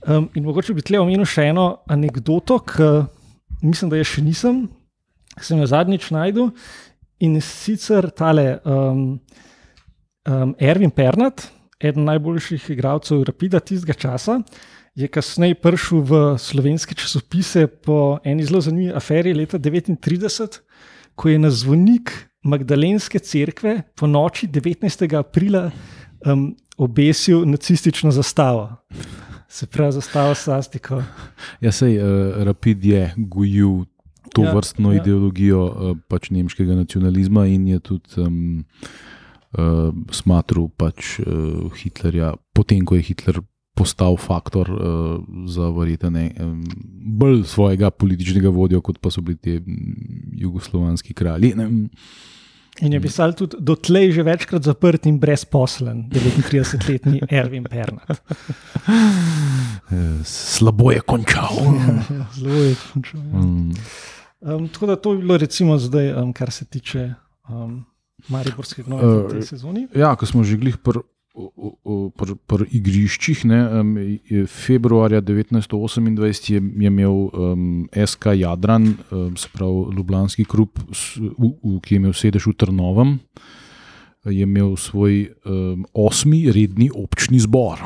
[SPEAKER 3] Um, in mogoče bi tle omenil še eno anegdoto, ki mislim, da je še nisem, sem jo zadnjič najdel. In sicer tale um, um, Erwin Pernat, eden najboljših igralcev Rapida tistega časa, je kasneje prišel v slovenske časopise po eni zelo zanimivi aferi leta 1939, ko je na zvonik Magdalenske cerkve po noči 19. aprila um, obesil nacistično zastavo. Se pravi, zastavo s astiko.
[SPEAKER 2] Ja, sej, uh, Rapid je gojil to
[SPEAKER 3] Ja,
[SPEAKER 2] vrstno
[SPEAKER 3] ja.
[SPEAKER 2] ideologijo uh, pač nemškega nacionalizma in je tudi um, uh, smatral pač, uh, Hitlerja, potem ko je Hitler postal faktor uh, za verjetene um, bolj svojega političnega vodjo, kot pa so bili ti jugoslovanski kralji. Ne, vem,
[SPEAKER 3] In je pisal tudi dotlej že večkrat zaprt in brezposlen, 39-letni Erwin Pernat.
[SPEAKER 2] slabo je končal.
[SPEAKER 3] Ja, zelo je končal. ja.
[SPEAKER 2] Mm.
[SPEAKER 3] Um, tako da to je bilo, recimo, zdaj, um, kar se tiče um, Mariborskega nove v tej
[SPEAKER 2] Eh,
[SPEAKER 3] sezoni.
[SPEAKER 2] Ja, ko smo že glih pri pr, pr igriščih, ne, um, februarja 1928 je, je imel um, SK Jadran, um, se pravi Ljubljanski klub, ki je imel sedež v Trnovem, je imel svoj um, osmi redni občni zbor.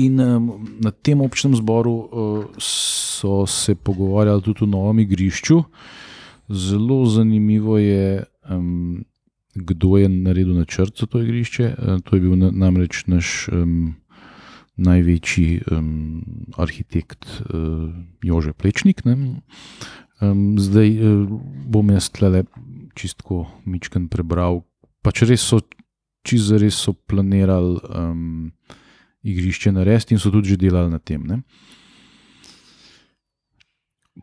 [SPEAKER 2] In um, na tem občnem zboru uh, so se pogovarjali tudi o novem igrišču. Zelo zanimivo je, um, kdo je naredil načrt za to igrišče. Uh, to je bil na, namreč naš um, največji um, arhitekt uh, Jože Plečnik. Um, zdaj uh, bom jaz tle čistko Mičken prebral. Pač res so, čisto res so planirali um, igrišče narediti in so tudi že delali na tem. Ne?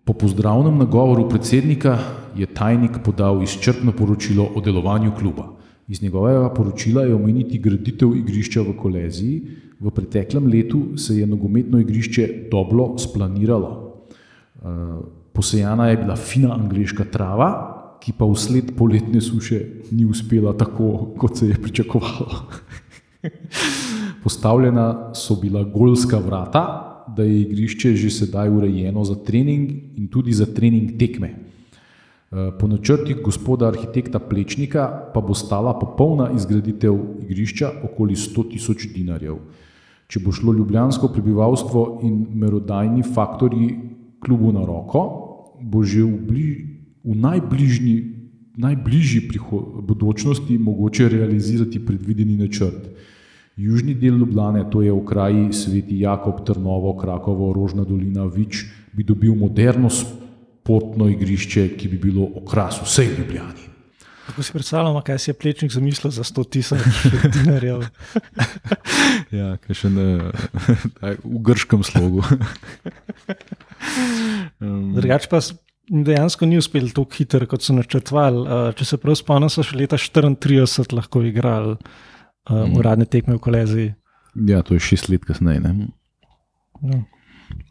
[SPEAKER 2] Po pozdravnem nagovoru predsednika je tajnik podal izčrpno poročilo o delovanju kluba. Iz njegovega poročila je omeniti graditev igrišča v Koleziji. V preteklem letu se je nogometno igrišče dobro splaniralo. Eh, posejana je bila fina angliška trava, ki pa vsled poletne suše ni uspela tako, kot se je pričakovalo. Postavljena so bila golska vrata, da je igrišče že sedaj urejeno za trening in tudi za trening tekme. Eh, po načrtih gospoda arhitekta Plečnika pa bo stala popolna izgraditev igrišča okoli 100 tisoč dinarjev. Če bo šlo ljubljansko prebivalstvo in merodajni faktori klubu na roko, bo že v, bliž, v najbližji, najbližji prihodnosti mogoče realizirati predvideni načrt. Južni del Ljubljane, to je v kraji Sveti Jakob, Trnovo, Krakovo, Rožna dolina, Vič, bi dobil moderno sportno igrišče, ki bi bilo okras vsej Ljubljani.
[SPEAKER 3] Kako si predstavljamo, kaj si je plečnik zamislil za 100 tisoč dinarjev?
[SPEAKER 2] ja, kaj še ne, v grškem slogu.
[SPEAKER 3] um. Drugač pa dejansko ni uspel tako hitro, kot so načrtovali. Če se prav spomnim, so še leta 34 lahko igrali um, mm. uradne tekme v Koleziji.
[SPEAKER 2] Ja, to je šest let kasneje. Ja.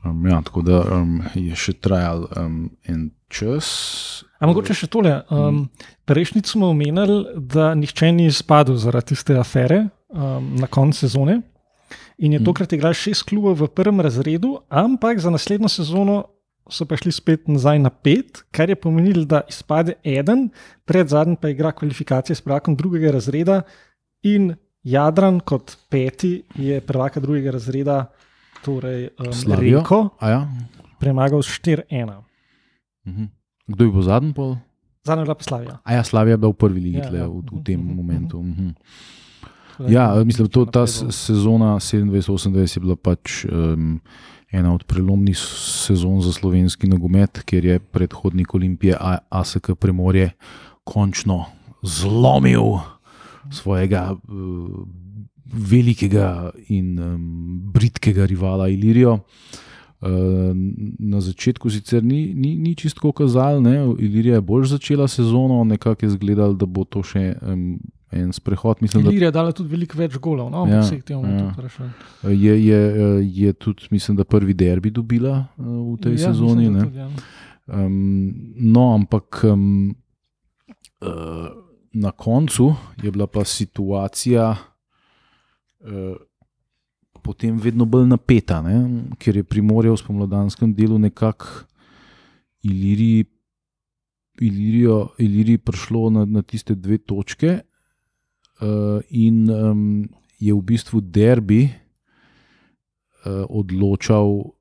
[SPEAKER 2] Um, ja, tako da um, je še trajal um, en čas.
[SPEAKER 3] A mogoče še tole. Um, Prejšnji smo omenili, da nihče ni izpadel zaradi tiste afere um, na koncu sezone. In je tokrat igral šest klubov v prvem razredu, ampak za naslednjo sezono so pa šli spet nazaj na pet, kar je pomenilo, da izpade eden, pred zadnjim pa igra kvalifikacije s prakom drugega razreda in Jadran kot peti je prvaka drugega razreda, torej um, Reko,
[SPEAKER 2] ja?
[SPEAKER 3] premagal s 4-1.
[SPEAKER 2] Mhm. Kdo je bil zadnji pol?
[SPEAKER 3] Zadnji je bila Slavija.
[SPEAKER 2] A ja, Slavija je bila v prvi ligi ja, ja. V, v tem uh -huh. momentu. Uh -huh. Ja, mislim, da ta sezona 27-28 je bila pač um, ena od prelomnih sezon za slovenski nogomet, ker je predhodnik Olimpije ASK Primorje končno zlomil svojega uh, velikega in um, britkega rivala Ilirijo. Uh, na začetku sicer ni, ni, ni čisto kazalo, Ilirija je bolj začela sezono, nekako je izgledalo, da bo to še um, en sprehod. Mislim,
[SPEAKER 3] Ilirija je dala tudi veliko več golov, no, ja, vseh tem
[SPEAKER 2] vprašanj. Ja. Je, je, je tudi, mislim, da prvi derbi dobila uh, v tej ja, sezoni. Mislim, tudi, ja. um, no, ampak. Um, uh, na koncu je bila pa situacija eh, potem vedno bolj napeta, ne? ker je primorje v spomladanskem delu nekako Iliriji, Ilirijo, Iliriji prišlo na, na tiste dve točke, eh, in um, je v bistvu derbi eh, odločal.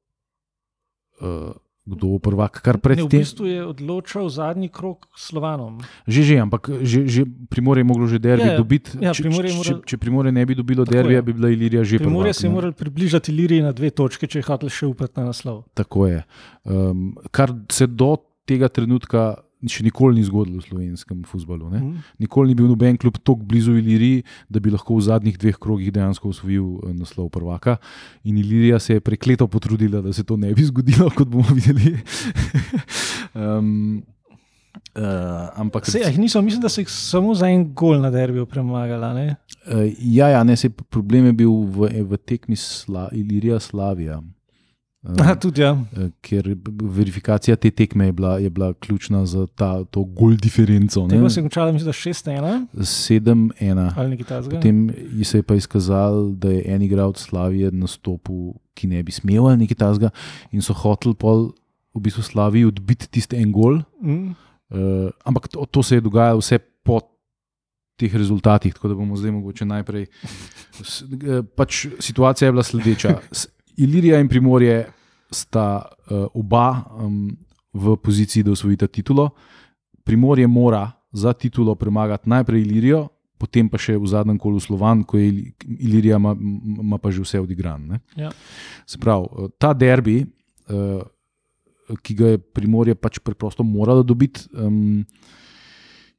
[SPEAKER 2] Eh, kdo bo prvak. Kar predtem.
[SPEAKER 3] V bistvu je odločil zadnji krok s Slovanom.
[SPEAKER 2] Že, že, ampak že, že Primorje je moglo že derbi ja, ja. dobiti.
[SPEAKER 3] Ja, če, moral...
[SPEAKER 2] če, če Primorje ne bi dobilo derbija, bi bila Ilirija že
[SPEAKER 3] prvak. Primorje
[SPEAKER 2] se
[SPEAKER 3] je moral približati Iliriji na dve točke, če je hotel še upati na naslov.
[SPEAKER 2] Tako je. Um, kar se do tega trenutka še nikoli ni zgodilo v slovenskem futbalu. Mm. Nikoli ni bil noben klub tako blizu Iliriji, da bi lahko v zadnjih dveh krogih dejansko osvojil eh, naslov prvaka. In Ilirija se je prekleto potrudila, da se to ne bi zgodilo, kot bomo videli. um,
[SPEAKER 3] Uh, ampak, se, jih niso, mislim, da so jih samo za en gol na derbijo premagali.
[SPEAKER 2] Uh, ja, ja ne, problem je bil v, v tekmi Sla, Ilirija Slavija.
[SPEAKER 3] Aha, tudi, ja.
[SPEAKER 2] Eh, ker verifikacija te tekme je bila, je bila ključna za ta, to gol diferenco.
[SPEAKER 3] Tako se je končalo, mislim, da 6-1.
[SPEAKER 2] 7-1. Potem se je pa izkazalo, da je en igralec Slavije nastopil, ki ne bi smel ali nekaj tasga, in so hoteli pol v bistvu Slaviji odbiti tiste en gol. Mm. Uh, ampak to, to se je dogajalo vse po teh rezultatih, tako da bomo zdaj mogoče najprej. S, uh, pač situacija je bila sledeča. Ilirija in Primorje sta uh, oba um, v poziciji, da osvojita titulo. Primorje mora za titulo premagati najprej Ilirijo, potem pa še v zadnjem kolu Slovan, ko je Ili- Ilirija ima, ima pa že vse odigran. Ne?
[SPEAKER 3] Ja.
[SPEAKER 2] Se pravi, eh, ta derbi, uh, ki ga je Primorje pač preprosto moralo dobiti, um,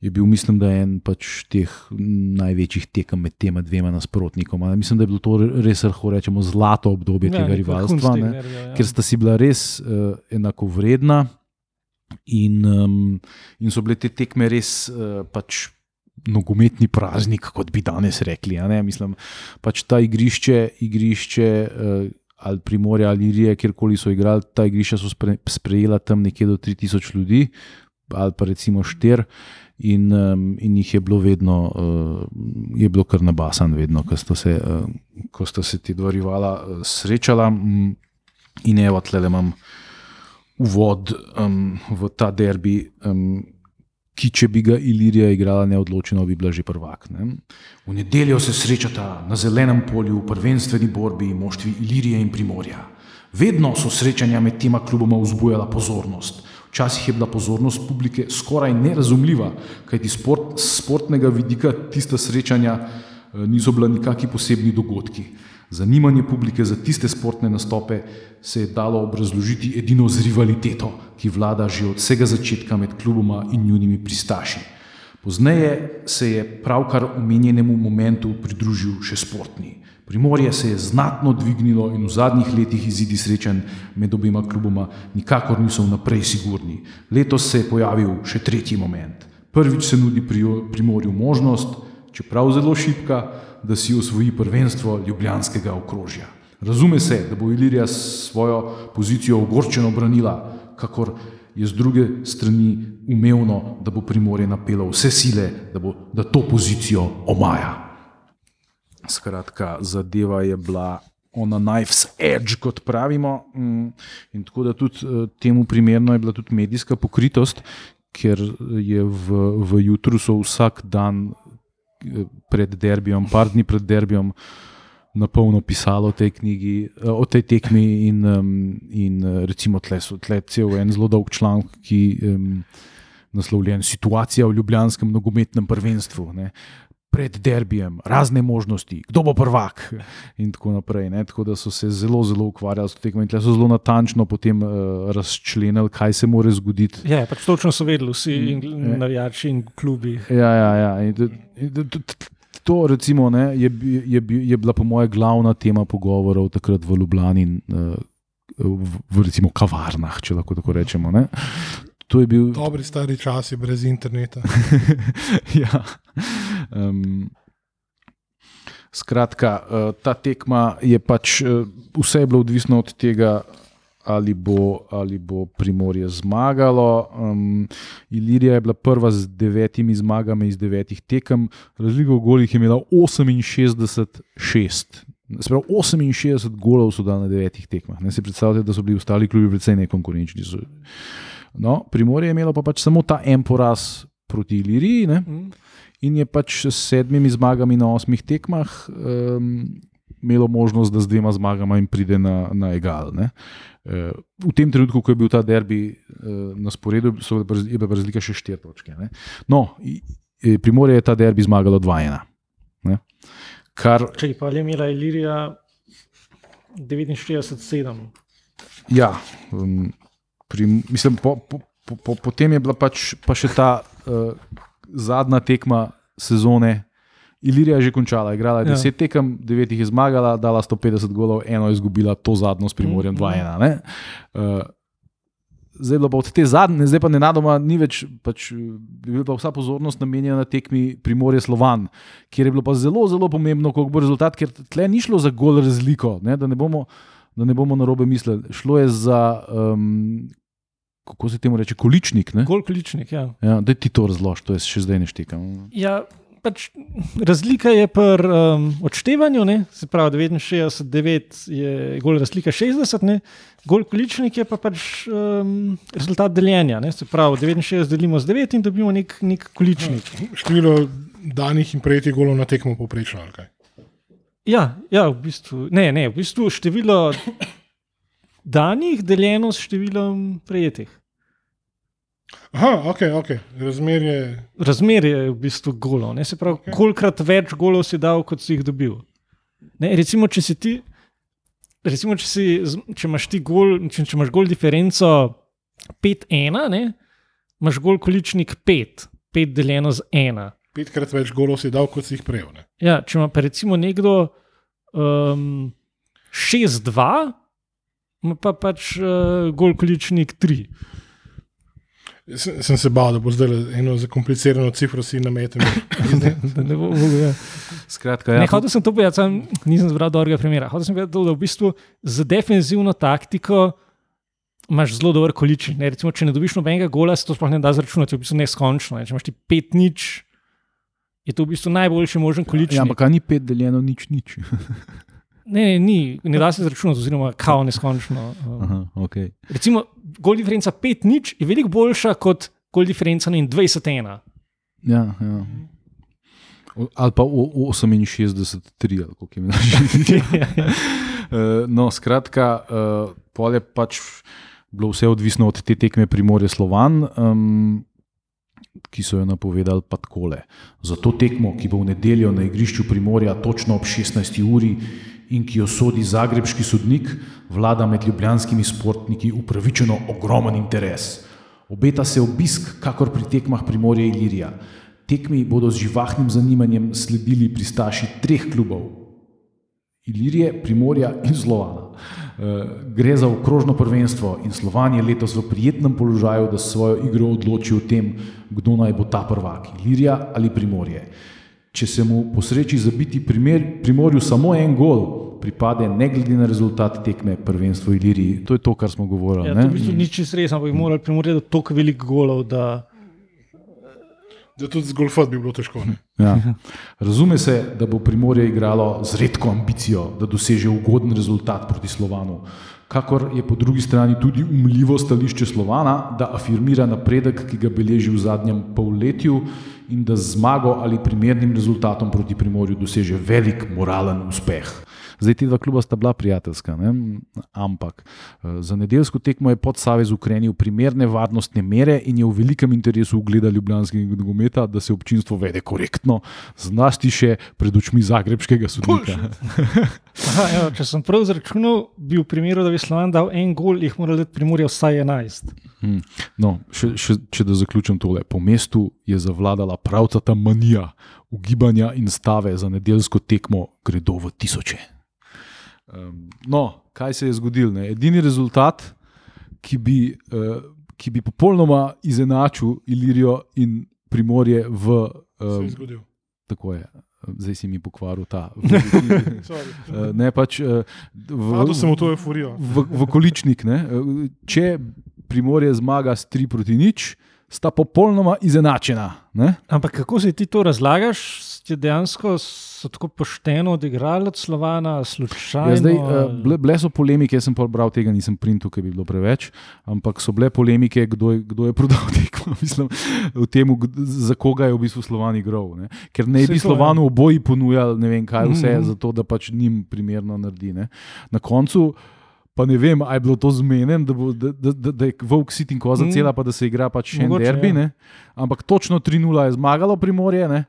[SPEAKER 2] je bil, mislim, da en pač teh največjih tekem med tema dvema nasprotnikoma. Mislim, da je bilo to res, lahko rečemo, zlato obdobje
[SPEAKER 3] Ja,
[SPEAKER 2] tega rivalstva. Ne
[SPEAKER 3] derbija, ja.
[SPEAKER 2] ker sta si bila res uh, enakovredna in, um, in so bile te tekme res uh, pač. Nogometni praznik, kot bi danes rekli. Mislim, pač ta igrišče, igrišče uh, ali Primorja ali Irije, kjerkoli so igrali, ta igrišča so spre, sprejela tam nekje do 3000 ljudi, ali pa recimo 4. In, um, in jih je bilo vedno, uh, je bilo kar nabasan, vedno, ko sta se, uh, ko sta se ti dva rivala uh, srečala. Mm, In evo, tle imam uvod um, v ta derbi, um, ki če bi ga Ilirija igrala neodločeno, bi bila že prvak. Ne? V nedeljo se srečata na zelenem polju v prvenstveni borbi moštvi Ilirije in Primorja. Vedno so srečanja med tema kluboma vzbujala pozornost. Včasih je bila pozornost publike skoraj nerazumljiva, kajti sport, z sportnega vidika tista srečanja eh, niso bila nikakšni posebni dogodki. Zanimanje publike za tiste sportne nastope se je dalo obrazložiti edino z rivaliteto, ki vlada že od vsega začetka med kluboma in njunimi pristaši. Pozneje se je pravkar omenjenemu momentu pridružil še športni. Primorje se je znatno dvignilo in v zadnjih letih izidi srečanj med obima kluboma nikakor niso vnaprej sigurni. Letos se je pojavil še tretji moment. Prvič se nudi pri- Primorju možnost, čeprav zelo šipka, da si osvoji prvenstvo ljubljanskega okrožja. Razume se, da bo Ilirija svojo pozicijo ogorčeno branila, kakor je z druge strani umevno, da bo Primorje napelo vse sile, da, bo, da to pozicijo omaja. Skratka, zadeva je bila ona knife's edge, kot pravimo. Mm, In tako da tudi eh, temu primerno je bila tudi medijska pokritost, ker je v, v jutru so vsak dan eh, pred derbijem, par dni pred derbijem, na polno pisalo o tej knjigi, eh, o tej tekmi. In, in recimo, tle so tle cel en zelo dolg članek, ki um, naslovljen Situacija v Ljubljanskem nogometnem prvenstvu. Ne. Pred derbijem, razne možnosti, kdo bo prvak, in tako naprej. Ne? Tako da so se zelo, zelo ukvarjali s to tekmo in tle so zelo natančno potem uh, razčlenili, kaj se more zgoditi.
[SPEAKER 3] Ja, pač točno so vedeli vsi, in
[SPEAKER 2] Mm, ja.
[SPEAKER 3] navijači in klubi.
[SPEAKER 2] Ja, ja, ja. In to- in to- recimo, ne, je, je, je bila, po mojem, glavna tema pogovorov takrat v Ljubljani, in, uh, v, v recimo kavarnah, če lahko tako rečemo. Ne. To je bil
[SPEAKER 1] Dobri stari časi brez interneta.
[SPEAKER 2] ja. Um, skratka, uh, ta tekma je pač, uh, vse je bilo odvisno od tega, ali bo, ali bo Primorje zmagalo. Um, Ilirija je bila prva z devetimi zmagami iz devetih tekem, razliko v golih je imela 68-6. Se pravi, 68 golov so dali na devetih tekmah. Ne si predstavljate, da so bili ostali klubi precej nekonkurenčni. No, Primorje je imelo pa pač samo ta en poraz proti Iliriji. Ne? In je pač s sedmimi zmagami na osmih tekmah um, imelo možnost, da z dvema zmagama jim pride na, na egal. Ne. Uh, v tem trenutku, ko je bil ta derbi uh, na sporedu, so, bile pa raz- je bila pa razlika še štiri točke. Ne. No, i- i- Primorje je ta derbi zmagalo 2-1. ne. Kar,
[SPEAKER 3] Če pa je imela Ilirija 49-7.
[SPEAKER 2] ja, um, pri, mislim, po, po, po, po, potem je bila pač pa še ta uh, zadnja tekma sezone. Ilirija je že končala, igrala je
[SPEAKER 3] Ja.
[SPEAKER 2] 10 tekem, 9 jih je zmagala, dala 150 golov, eno je izgubila, to zadnjo s Primorjem
[SPEAKER 3] Mhm.
[SPEAKER 2] 2-1. ne. Uh, Zdaj je bilo pa od te zadnje, zdaj pa nenadoma ni več, pač, eh, je bila pa vsa pozornost namenjena tekmi Primorje Slovan, kjer je bilo pa zelo, zelo pomembno, koliko bo rezultat, ker tle ni šlo za gol razliko, ne, da ne bomo, da ne bomo na robe mislili. Šlo je za, um, kako se temu reče, količnik. Ne?
[SPEAKER 3] Gol količnik, ja.
[SPEAKER 2] Ja, da ti to razloži, to jaz še zdaj ne štekam.
[SPEAKER 3] Ja, pač razlika je pri um, odštevanju, ne? se pravi 69-9 je gol razlika 60, ne? gol količnik je pa pač um, rezultat deljenja. Ne? Se pravi 69 delimo z 9 in dobimo nek, nek količnik.
[SPEAKER 1] Število danih in prejetih golov na tekmo poprečno. ali kaj?
[SPEAKER 3] Ja, ja v bistvu, ne, ne, v bistvu število danih deljeno s številom prejetih.
[SPEAKER 1] Aha, ok, ok. Razmerje.
[SPEAKER 3] Razmerje je v bistvu golo. Ne? Se pravi, okay. kolikrat več golov si dal, kot si jih dobil. Ne? Recimo, če si ti. Recimo, če, si, če imaš ti gol, če, če imaš gol diferenco 5-1, ne, imaš gol količnik 5, 5 deljeno z 1.
[SPEAKER 1] Petkrat več golov si dal, kot si jih prejel. ne.
[SPEAKER 3] Ja, če ima pa recimo nekdo um, 6-2, ima pa pač uh, gol količnik 3.
[SPEAKER 1] Sem, sem se bal, da bo zdaj eno zakomplicirano cifro si nametem.
[SPEAKER 3] Da ne bo mogel, ja.
[SPEAKER 2] Skratka,
[SPEAKER 3] Ja,
[SPEAKER 2] ja,
[SPEAKER 3] ne, hotel sem to povedati, sam nisem zbral dobrega primera. Hotel sem povedati, da v bistvu z defenzivno taktiko imaš zelo dober količnik. Ne? Recimo, če ne dobiš nobenega gola, se to sploh ne da zračunati, je v bistvu neskončno. Ne? Če imaš ti pet nič, je to v bistvu najboljši možen količnik.
[SPEAKER 2] ja, ampak ni pet deljeno nič, nič.
[SPEAKER 3] Ne, ne, ni, ne da se zračunati, oziroma kao neskončno. Um,
[SPEAKER 2] Aha, okay.
[SPEAKER 3] Recimo, gol differenca 5 nič je veliko boljša kot gol differenca ne vem, 21.
[SPEAKER 2] ja, ja. Ali pa o- o- 68-3, ali kako je že. No, skratka, uh, pol je pač bilo vse odvisno od te tekme Primorje Slovan. Um, Ki so jo napovedali pa takole. Za to tekmo, ki bo v nedeljo na igrišču Primorja točno ob 16. uri in ki jo sodi zagrebski sodnik, vlada med ljubljanskimi športniki upravičeno ogromen interes. Obeta se obisk, kakor pri tekmah Primorja in Ilirija. Tekmi bodo z živahnim zanimanjem sledili pristaši treh klubov: Ilirije, Primorja in Slovana. Eh, Gre za okrožno prvenstvo in Slovan je letos v prijetnem položaju, da svojo igro odloči o tem, kdo naj bo ta prvak, Ilirija ali Primorje. Če se mu posreči zabiti primer, Primorju samo en gol, pripade ne glede na rezultat tekme prvenstvo Iliriji. To je to, kar smo govorili.
[SPEAKER 3] Ja, to v bistvu ni čisto res, ampak bi morali primoriti toliko velikih golov, da
[SPEAKER 1] Da tudi z golfot bi bilo težko. Ne?
[SPEAKER 2] Ja. Razume se, da bo Primorje igralo z redko ambicijo, da doseže ugoden rezultat proti Slovanu. Kakor je po drugi strani tudi umljivo stališče Slovana, da afirmira napredek, ki ga beleži v zadnjem polletju in da z zmago ali primernim rezultatom proti Primorju doseže velik moralen uspeh. Zdaj, ti dva kluba sta bila prijateljska, ne? ampak eh, za nedeljsko tekmo je podsavez ukrenil primerne varnostne mere in je v velikem interesu ugleda ljubljanskega nogometa, da se občinstvo vede korektno, zlasti še pred očmi zagrebskega sodnika.
[SPEAKER 3] Aha, evo, če sem prav zračunal, bi v primeru, da bi Slovan dal en gol, jih mora dati primorje vsaj 11.
[SPEAKER 2] Hmm. No, še, še, če da zaključim tole. Po mestu je zavladala pravcata manija, ugibanja in stave za nedeljsko tekmo gredo v tisoče. Um, no, kaj se je zgodilo? Ne? Edini rezultat, ki bi, uh, ki bi popolnoma izenačil Ilirijo in Primorje v.
[SPEAKER 1] Se je
[SPEAKER 2] Um,
[SPEAKER 1] zgodil.
[SPEAKER 2] tako je, zdaj si mi pokvaril ta. v-. Uh, ne pač uh, v,
[SPEAKER 1] Padel sem v to euforijo.
[SPEAKER 2] v, v količnik. Ne? Če Primorje zmaga s 3 proti nič, sta popolnoma izenačena. Ne?
[SPEAKER 3] Ampak kako si ti to razlagaš? Ste dejansko tako pošteno odigrali od Slovana, slučajno?
[SPEAKER 2] Ja, zdaj, uh, bile, bile so polemike, jaz sem pa bral tega, nisem printil, ker bi bilo preveč, ampak so bile polemike, kdo je, kdo je prodal tekmo, mislim, v tem, za koga je v bistvu Slovan igral. Ne? Ker ne bi. Slovanu oboji ponujali ne vem kaj vse, mm
[SPEAKER 3] Mhm.
[SPEAKER 2] -hmm. zato da pač njim primerno naredi. Ne? Na koncu. Pa ne vem, ali je bilo to zmeden, da, bo, da, da, da, je Vovk sit in koza
[SPEAKER 3] Mm.
[SPEAKER 2] cela, pa da se igra pač še en
[SPEAKER 3] Mogoče,
[SPEAKER 2] derbi.
[SPEAKER 3] ja.
[SPEAKER 2] Ja. Ampak točno 3-0 je zmagalo Primorje ne?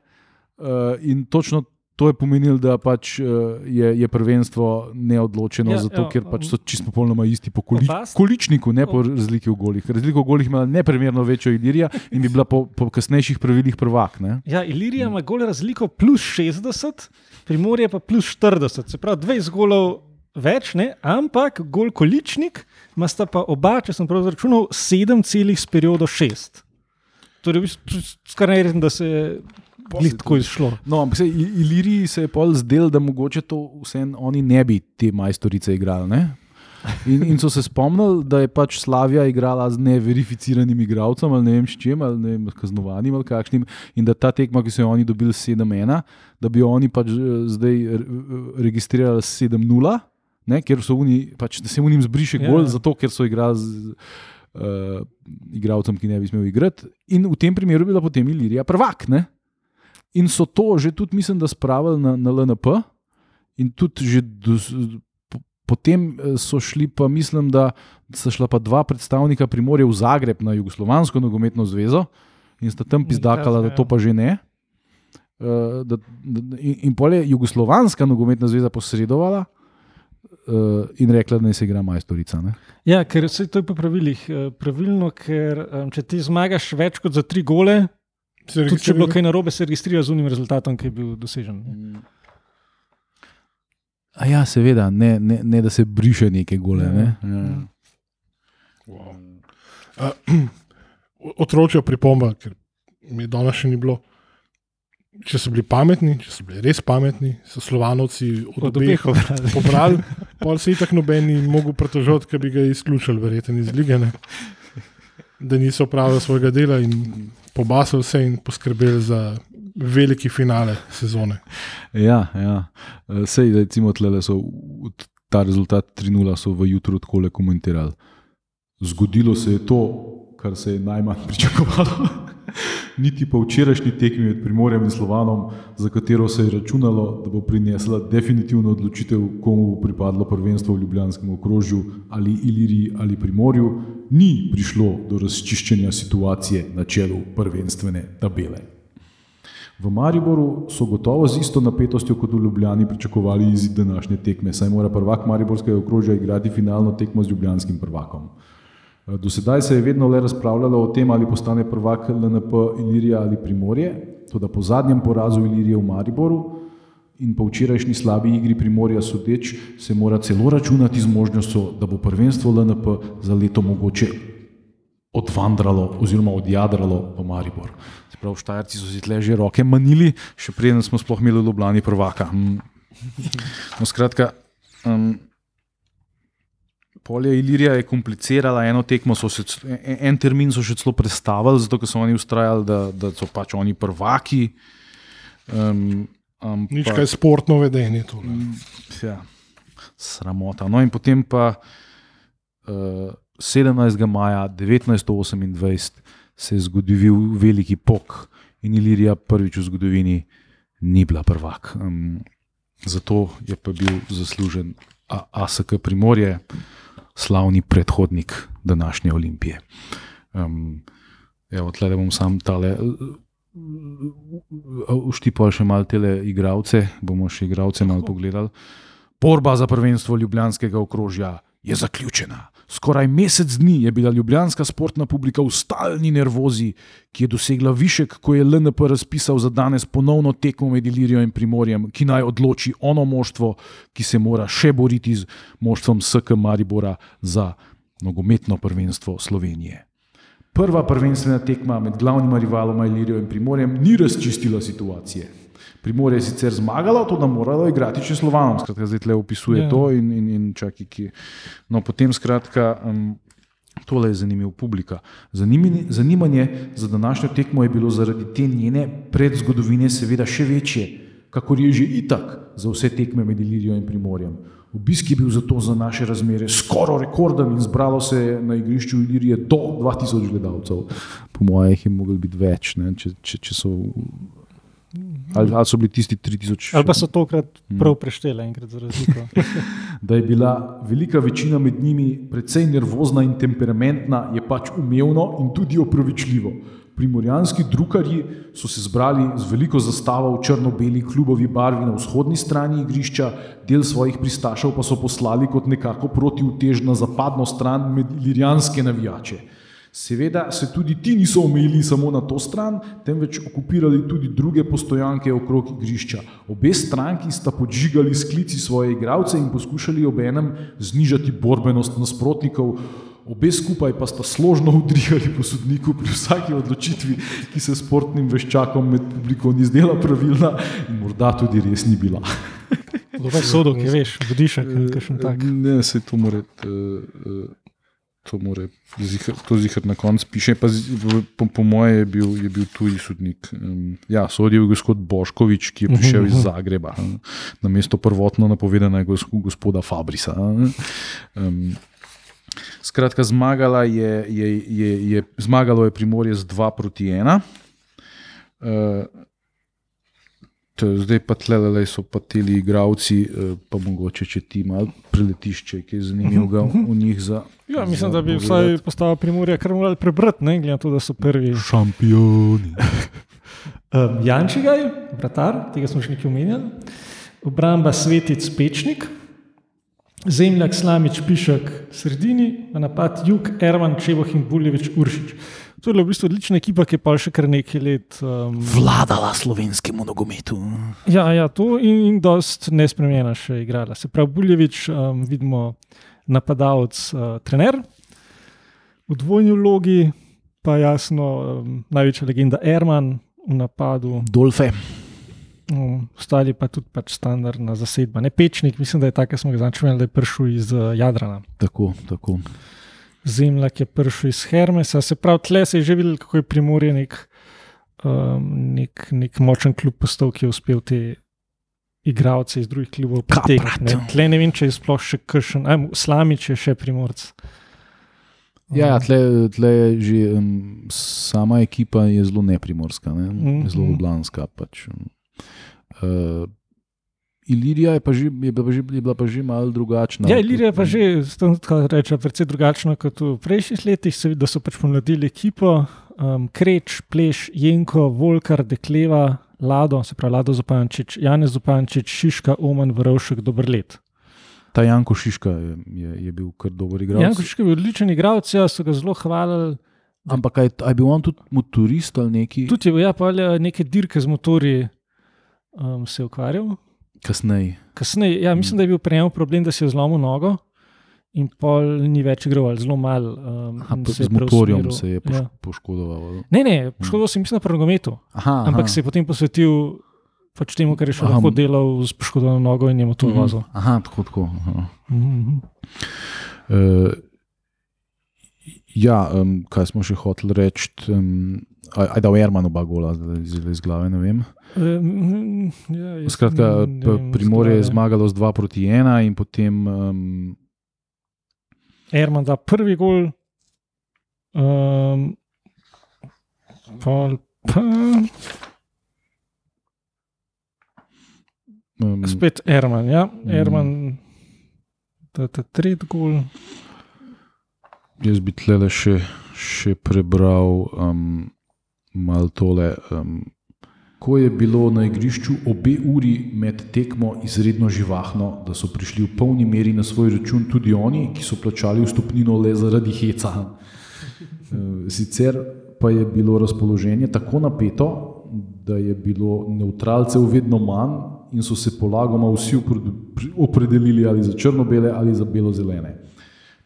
[SPEAKER 2] Uh, in točno to je pomenilo, da pač, uh, je, je prvenstvo neodločeno,
[SPEAKER 3] Ja,
[SPEAKER 2] zato
[SPEAKER 3] ja,
[SPEAKER 2] ker pač so čisto popolnoma isti po koli, količniku, ne po razliki v golih. Razliko v golih ima neprimerno večjo Ilirija in bi bila po, po kasnejših pravilih prvak. Ne?
[SPEAKER 3] Ja, Ilirija ima gol razliko plus 60, Primorje pa plus 40, se pravi 20 golov več, ne? ampak gol količnik ima sta pa oba, če sem prav zračunal, 7 celih s periodo 6. Torej, skoraj neverjetno, da se glih tako izšlo.
[SPEAKER 2] No, ampak se Iliriji se je pol zdelo, da mogoče to vseeno oni ne bi te majstorice igrali. Ne? In, in so se spomnili, da je pač Slavija igrala z neverificiranim igralcem ali ne vem s čim, ali ne vem, s kaznovanim ali kakšnim, in da ta tekma, ki so jo oni dobili 7-1, da bi oni pač eh, zdaj re- registrirali 7-0, ne, ker so oni, pač, da se unim zbriše
[SPEAKER 3] Ja,
[SPEAKER 2] gol,
[SPEAKER 3] ja.
[SPEAKER 2] zato ker so igrali z uh, igralcem, ki ne bi smel igrati. In v tem primeru je bila potem Ilirija prvak. Ne? In so to že tudi, mislim, da spravili na, na LNP in tudi že do, po, potem eh, so šli pa, mislim, da sta šla pa dva predstavnika Primorja v Zagreb na Jugoslovansko nogometno zvezo in sta tam pizdakala, da to pa že ne. Uh, da, da, in in pol je Jugoslovanska nogometna zveza posredovala uh, in rekla, da naj se igra majstorica. Ne?
[SPEAKER 3] Ja, ker se to je po pravilih pravilno, ker um, če ti zmagaš več kot za tri gole, tudi če je bilo kaj narobe, se registrira z unim rezultatom, ki je bil dosežen.
[SPEAKER 2] A ja, seveda, ne, ne, ne da se briše neke gole.
[SPEAKER 3] Ja.
[SPEAKER 2] Ne? Ja.
[SPEAKER 1] Wow. Uh, otročja pripomba, ker mi je danes še ni bilo. Če so bili pametni, če so bili res pametni, so slovanovci od,
[SPEAKER 3] Od
[SPEAKER 1] obeh
[SPEAKER 3] obeh obrali.
[SPEAKER 1] pobrali, pol se itak noben ni mogel pritožiti, ker bi ga izključili, verjetno iz lige, ne. da niso opravili svojega dela in pobasili vse in poskrbeli za veliki finale sezone.
[SPEAKER 2] Ja, ja. Eh, Sej, recimo, tlele so ta rezultat 3-0 so v jutro tako komentirali. Zgodilo se je to, kar se je najmanj pričakovalo. Niti po včerajšnji tekmi med Primorjem in Slovanom, za katero se je računalo, da bo prinesla definitivno odločitev, komu bo pripadlo prvenstvo v Ljubljanskem okrožju ali Iliriji ali Primorju, ni prišlo do razčiščenja situacije na čelu prvenstvene tabele. V Mariboru so gotovo z isto napetostjo kot v Ljubljani pričakovali izid današnje tekme, saj mora prvak Mariborskega okrožja igrati finalno tekmo z ljubljanskim prvakom. Do sedaj se je vedno le razpravljalo o tem, ali postane prvak LNP Ilirija ali Primorje, tudi po zadnjem porazu Ilirije v Mariboru in po včerajšnji slabi igri Primorja sodeč se mora celo računati z možnostjo, da bo prvenstvo LNP za leto mogoče odvandralo oziroma odjadralo v Maribor. Se pravi, Štajerci so si tle že roke manili, še preden smo sploh imeli v Ljubljani prvaka. Hm. No, skratka, um, Polje Ilirija je komplicirala eno tekmo, so se, c- en, termin so še celo prestavili, zato ker so oni ustrajali, da, da so pač oni prvaki. Um,
[SPEAKER 1] Nič kaj sportno vedenje. Ne.
[SPEAKER 2] Ja, sramota. No, in potem pa uh, 17. maja 1928 se je zgodil veliki pok in Ilirija prvič v zgodovini ni bila prvak. Um, zato je pa bil zaslužen ASK Primorje, slavni predhodnik današnje Olimpije. Um, evo, tle bom sam tale. Uštipa še malo te igravce, bomo še igravce malo pogledali. Borba za prvenstvo Ljubljanskega okrožja je zaključena. Skoraj mesec dni je bila ljubljanska sportna publika v stalni nervozi, ki je dosegla višek, ko je LNP razpisal za danes ponovno tekmo med Ilirijo in Primorjem, ki naj odloči ono moštvo, ki se mora še boriti z moštvom SK Maribora za nogometno prvenstvo Slovenije. Prva prvenstvena tekma med glavnima rivaloma Ilirijo in Primorjem ni razčistila situacije. Primorje je sicer zmagalo, to da moralo igrati še Slovanom, skratka, zdaj tle opisuje
[SPEAKER 3] Ja.
[SPEAKER 2] yeah. to in, in, in čaki, ki. No, potem skratka. Um, Tole je zanimiv publika. Zanimanje, zanimanje za današnjo tekmo je bilo zaradi te njene predzgodovine seveda še večje, kakor je že itak za vse tekme med Ilirijo in Primorjem. Obisk je bil zato za naše razmere skoraj rekorden in zbralo se je na igrišču Ilirije do 2000 gledalcev. Po mojem jih je moglo biti več, ne, če, če, če so. Ali, ali so bili tisti 3000?
[SPEAKER 3] Ali pa so tokrat prav preštele, enkrat za razliko.
[SPEAKER 2] Da je bila velika večina med njimi precej nervozna in temperamentna, je pač umevno in tudi opravičljivo. Primorjanski drukarji so se zbrali z veliko zastavo v črno-beli klubovi barvi na vzhodni strani igrišča, del svojih pristašev pa so poslali kot nekako protivtež na zapadno stran med ilirijanske navijače. Seveda se tudi ti niso omejili samo na to stran, temveč okupirali tudi druge postojanke okrog igrišča. Obe stranki sta podžigali s klici svoje igralce in poskušali obenem znižati borbenost nasprotnikov. Obe skupaj pa sta složno udrihali po sodniku pri vsaki odločitvi, ki se sportnim veščakom med publiko ni zdela pravilna in morda tudi res ni bila.
[SPEAKER 3] Dobro, sodo, ki veš, vodišek, kakšen tak.
[SPEAKER 2] Ne, se to more. Uh, To, more, zihar, to zihar na koncu piše, pa po, po moje je bil, je bil tuji sodnik. Um, ja, sodil je gospod Boškovič, ki je prišel iz Zagreba, um, na mesto prvotno napovedanega gos- gospoda Fabrisa. Um, skratka, zmagala je, je, je, je, zmagalo je Primorje z 2 proti 1. Uh, To, zdaj pa tle so pa ti igravci, eh, pa mogoče če ti malo preletišče, ki je zanimivo v njih. Za,
[SPEAKER 3] Ja, mislim, da bi
[SPEAKER 2] pogledat.
[SPEAKER 3] vsaj postala primorja kar morali prebrati, ne glede na to, da so prvi.
[SPEAKER 2] šampioni.
[SPEAKER 3] Um, Jančigaj, vratar, tega smo že nekaj omenjali, obramba Svetic Pečnik, Zemljak Slamič Pišek Sredini, v napad Jug, Erman Čevoh in Buljevič Uršič. To je bila v bistvu odlična ekipa, ki je pa še kar nekaj let. Um,
[SPEAKER 2] Vladala slovenskemu nogometu.
[SPEAKER 3] ja, ja, to in, in dost nespremenjena še igrala. Se pravi, Buljevič, um, vidimo, napadalec, uh, trener, v dvojni vlogi pa jasno um, največja legenda Erman v napadu.
[SPEAKER 2] Dolfe.
[SPEAKER 3] Um, Ostali pa tudi pač standardna zasedba. Ne pečnik, mislim, da je tako, smo ga začeli, da je prišel iz uh, Jadrana.
[SPEAKER 2] Tako, tako.
[SPEAKER 3] Zemlja, ki je prišel iz Hermesa, se pravi, tle se je že videl, kako je primorje nek, um, nek, nek močen klub postal, ki je uspel te igralce iz drugih klubov pritegniti. Tle ne vem, če je sploh še kršen, aj Slamič je še primorc.
[SPEAKER 2] Ja, ja tle, tle je že um, sama ekipa je zelo neprimorska, ne?
[SPEAKER 3] Mhm.
[SPEAKER 2] zelo oblanska. Pač. Uh, Ilirija je, pa že, je, bila pa že, je bila pa že malo drugačna.
[SPEAKER 3] Ja, Ilirija je pa že, tako reče, precej drugačna kot v prejšnjih letih. Se vidi, da so pač pomladili ekipo, um, Kreč, Pleš, Jenko, Volkar, Dekleva, Lado, se pravi Lado Zupančič, Janez Zupančič, Šiška, Oman, Vrovšek, dober let.
[SPEAKER 2] Ta Janko Šiška je, je, je bil kar dober igralec.
[SPEAKER 3] Janko Šiška je bil odličen igralec, ja, so ga zelo hvalili.
[SPEAKER 2] Ampak aj, aj bil on tudi motorist ali neki
[SPEAKER 3] Tudi je bil, ja, pa ali neke dirke z motorji um, se je ukvarjal.
[SPEAKER 2] kasneje.
[SPEAKER 3] Kasneje, ja, mislim, da je bil pri njemu problem, da si je zlomil nogo in pol ni več igral, ali zelo malo. Um,
[SPEAKER 2] Aha,
[SPEAKER 3] se je
[SPEAKER 2] z motorjem se je poš,
[SPEAKER 3] Ja.
[SPEAKER 2] ja. poškodoval.
[SPEAKER 3] Ne, ne, poškodoval se je, mislim, na progometu.
[SPEAKER 2] Aha,
[SPEAKER 3] Ampak
[SPEAKER 2] aha.
[SPEAKER 3] se je potem posvetil pač temu, kar je še
[SPEAKER 2] Aha.
[SPEAKER 3] lahko delal z poškodovano nogo in je motor
[SPEAKER 2] Mhm.
[SPEAKER 3] vozil.
[SPEAKER 2] Aha, tako. tako aha.
[SPEAKER 3] Mhm.
[SPEAKER 2] Uh, ja, um, kaj smo še hoteli reči? Um, aj da v Ermanu oba gola, zdaj iz glave ne vem.
[SPEAKER 3] Um, ja,
[SPEAKER 2] Skratka, Primorje je zmagalo z 2 proti 1 in potem. Um,
[SPEAKER 3] Erman da prvi gol. Um, pol pa
[SPEAKER 2] um,
[SPEAKER 3] spet Erman, ja,
[SPEAKER 2] Mm.
[SPEAKER 3] Erman. Da, ta tretji gol.
[SPEAKER 2] jaz bi tle še, še prebral um, malo tole. Um, Ko je bilo na igrišču obe uri med tekmo izredno živahno, da so prišli v polni meri na svoj račun tudi oni, ki so plačali vstopnino le zaradi heca. Eh, Sicer pa je bilo razpoloženje tako napeto, da je bilo neutralcev vedno manj in so se polagoma vsi opredelili ali za črno-bele ali za belo-zelene.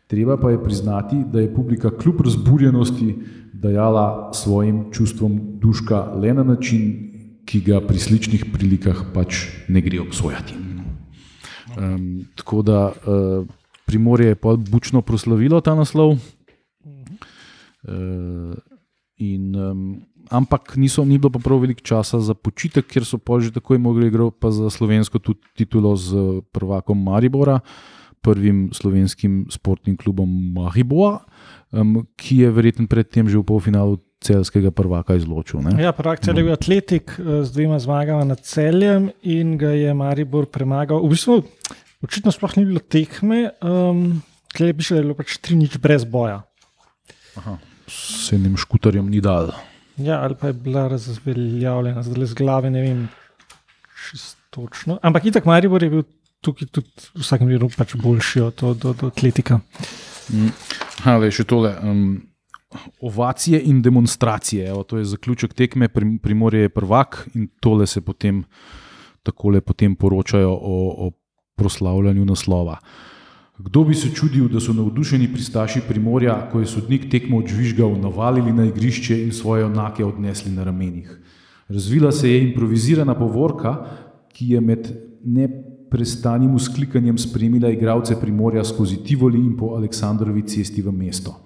[SPEAKER 2] Treba pa je priznati, da je publika kljub razburjenosti dajala svojim čustvom duška le na način, ki ga pri sličnih prilikah pač ne gre obsojati. Um, tako da uh, Primorje je pa bučno proslavilo ta naslov. Uh, in, um, ampak niso, ni bilo pa prav veliko časa za počitek, ker so pa že takoj mogli igrati pa za slovensko tudi titulo z prvakom Maribora, prvim slovenskim sportnim klubom Maribora, um, ki je verjetno predtem že v polfinalu celskega prvaka izločil. Ne?
[SPEAKER 3] Ja, prvak cel je bil Atletik eh, z dvema zmagama nad celjem in ga je Maribor premagal. V bistvu, očitno sploh ni bilo tekme, um, ker je piše, da je bilo pač tri nič brez boja.
[SPEAKER 2] S enim škutarjem ni dal.
[SPEAKER 3] Ja, ali pa je bila razveljavljena, zdaj le z glave, ne vem, točno. Ampak itak Maribor je bil tukaj tudi v vsakem primeru pač boljši od, od, od Atletika.
[SPEAKER 2] Ale, še tole. Um, ovacije in demonstracije. Evo, to je zaključek tekme, Prim- Primorje je prvak in tole se potem takole potem poročajo o, o proslavljanju naslova. Kdo bi se čudil, da so navdušeni pristaši Primorja, ko je sodnik tekmo odžvižgal, navalili na igrišče in svoje onake odnesli na ramenih. Razvila se je improvizirana povorka, ki je med neprestanim usklikanjem spremila igralce Primorja skozi Tivoli in po Aleksandrovi cesti v mesto.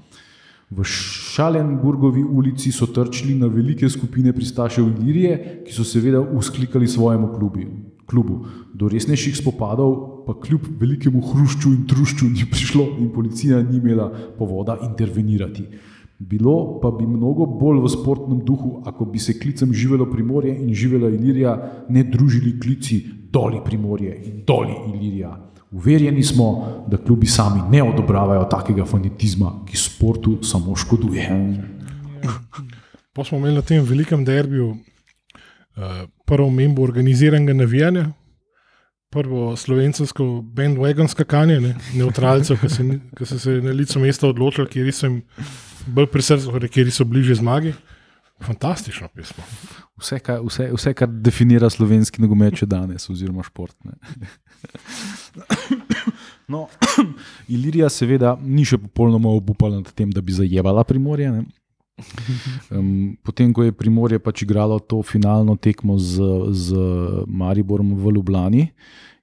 [SPEAKER 2] V Šalenburgovi ulici so trčili na velike skupine pristašev Ilirije, ki so seveda usklikali svojemu klubi, klubu. Do resnejših spopadov pa kljub velikemu hrušču in trušču ni prišlo in policija ni imela povoda intervenirati. Bilo pa bi mnogo bolj v sportnem duhu, ako bi se klicem živelo Primorje in živela Ilirija ne družili klici doli Primorje in doli Ilirija. Uverjeni smo, da klubi sami ne odobravajo takega fanatizma, ki sportu samo škoduje.
[SPEAKER 1] Pa smo imeli na tem velikem derbiju uh, prvo membo organiziranega navijanja, prvo slovensko bandwagon skakanje, ne, neutralcev, ki, se, ki so se na licu mesta odločili, kjer so jim bolj pri srcu, kjer so bliže zmagi. Fantastično pismo.
[SPEAKER 2] Vse, kar, vse, vse, kar definira slovenski nogomet še danes, oziroma šport. Ne. No, Ilirija, seveda, ni še popolnoma obupala nad tem, da bi zajevala Primorje. ne. Um, potem, ko je Primorje pač igralo to finalno tekmo z, z Mariborom v Ljubljani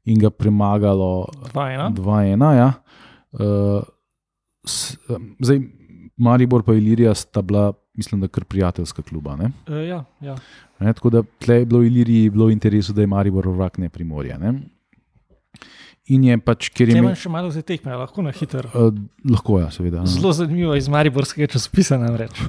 [SPEAKER 2] in ga premagalo
[SPEAKER 3] 2-1.
[SPEAKER 2] 2-1. Ja. Uh, s, um, zdaj, Maribor in Ilirija sta bila, mislim, da kar prijateljska kluba. Ne?
[SPEAKER 3] Uh, ja, ja.
[SPEAKER 2] Ne, tako da tle je bilo v Iliriji bilo v interesu, da je Maribor vrak ne primorje. Ne? In je pač, ker je imel.
[SPEAKER 3] imam še malo za tekme, lahko na hitro.
[SPEAKER 2] Uh, lahko je, seveda.
[SPEAKER 3] Zelo zanimivo iz Mariborskega časopisa namreč.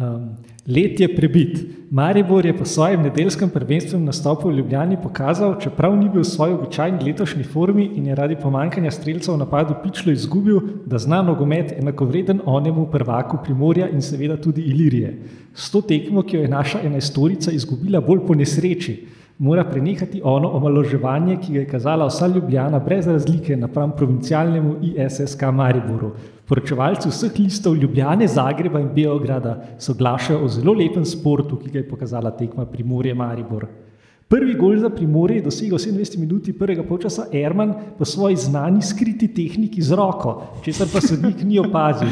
[SPEAKER 3] Um, let je prebit. Maribor je po svojem nedeljskem prvenstvem nastopu v Ljubljani pokazal, čeprav ni bil v svoji običajni letošnji formi in je zaradi pomankanja streljcev v napadu pičlo izgubil, da zna nogomet enakovreden onemu prvaku Primorja in seveda tudi Ilirije. S to tekmo, ki jo je naša enajstorica izgubila bolj po nesreči, mora prenehati ono omaloževanje, ki ga je kazala vsa Ljubljana brez razlike napram provincialnemu ISSK Mariboru. Poročevalci vseh listov Ljubljane, Zagreba in Beograda soglašajo o zelo lepem sportu, ki ga je pokazala tekma Primorje Maribor. Prvi gol za Primorje je dosegel v 27 minuti prvega polčasa Erman po svoji znani skriti tehniki z roko, česar pa sodnik ni opazil.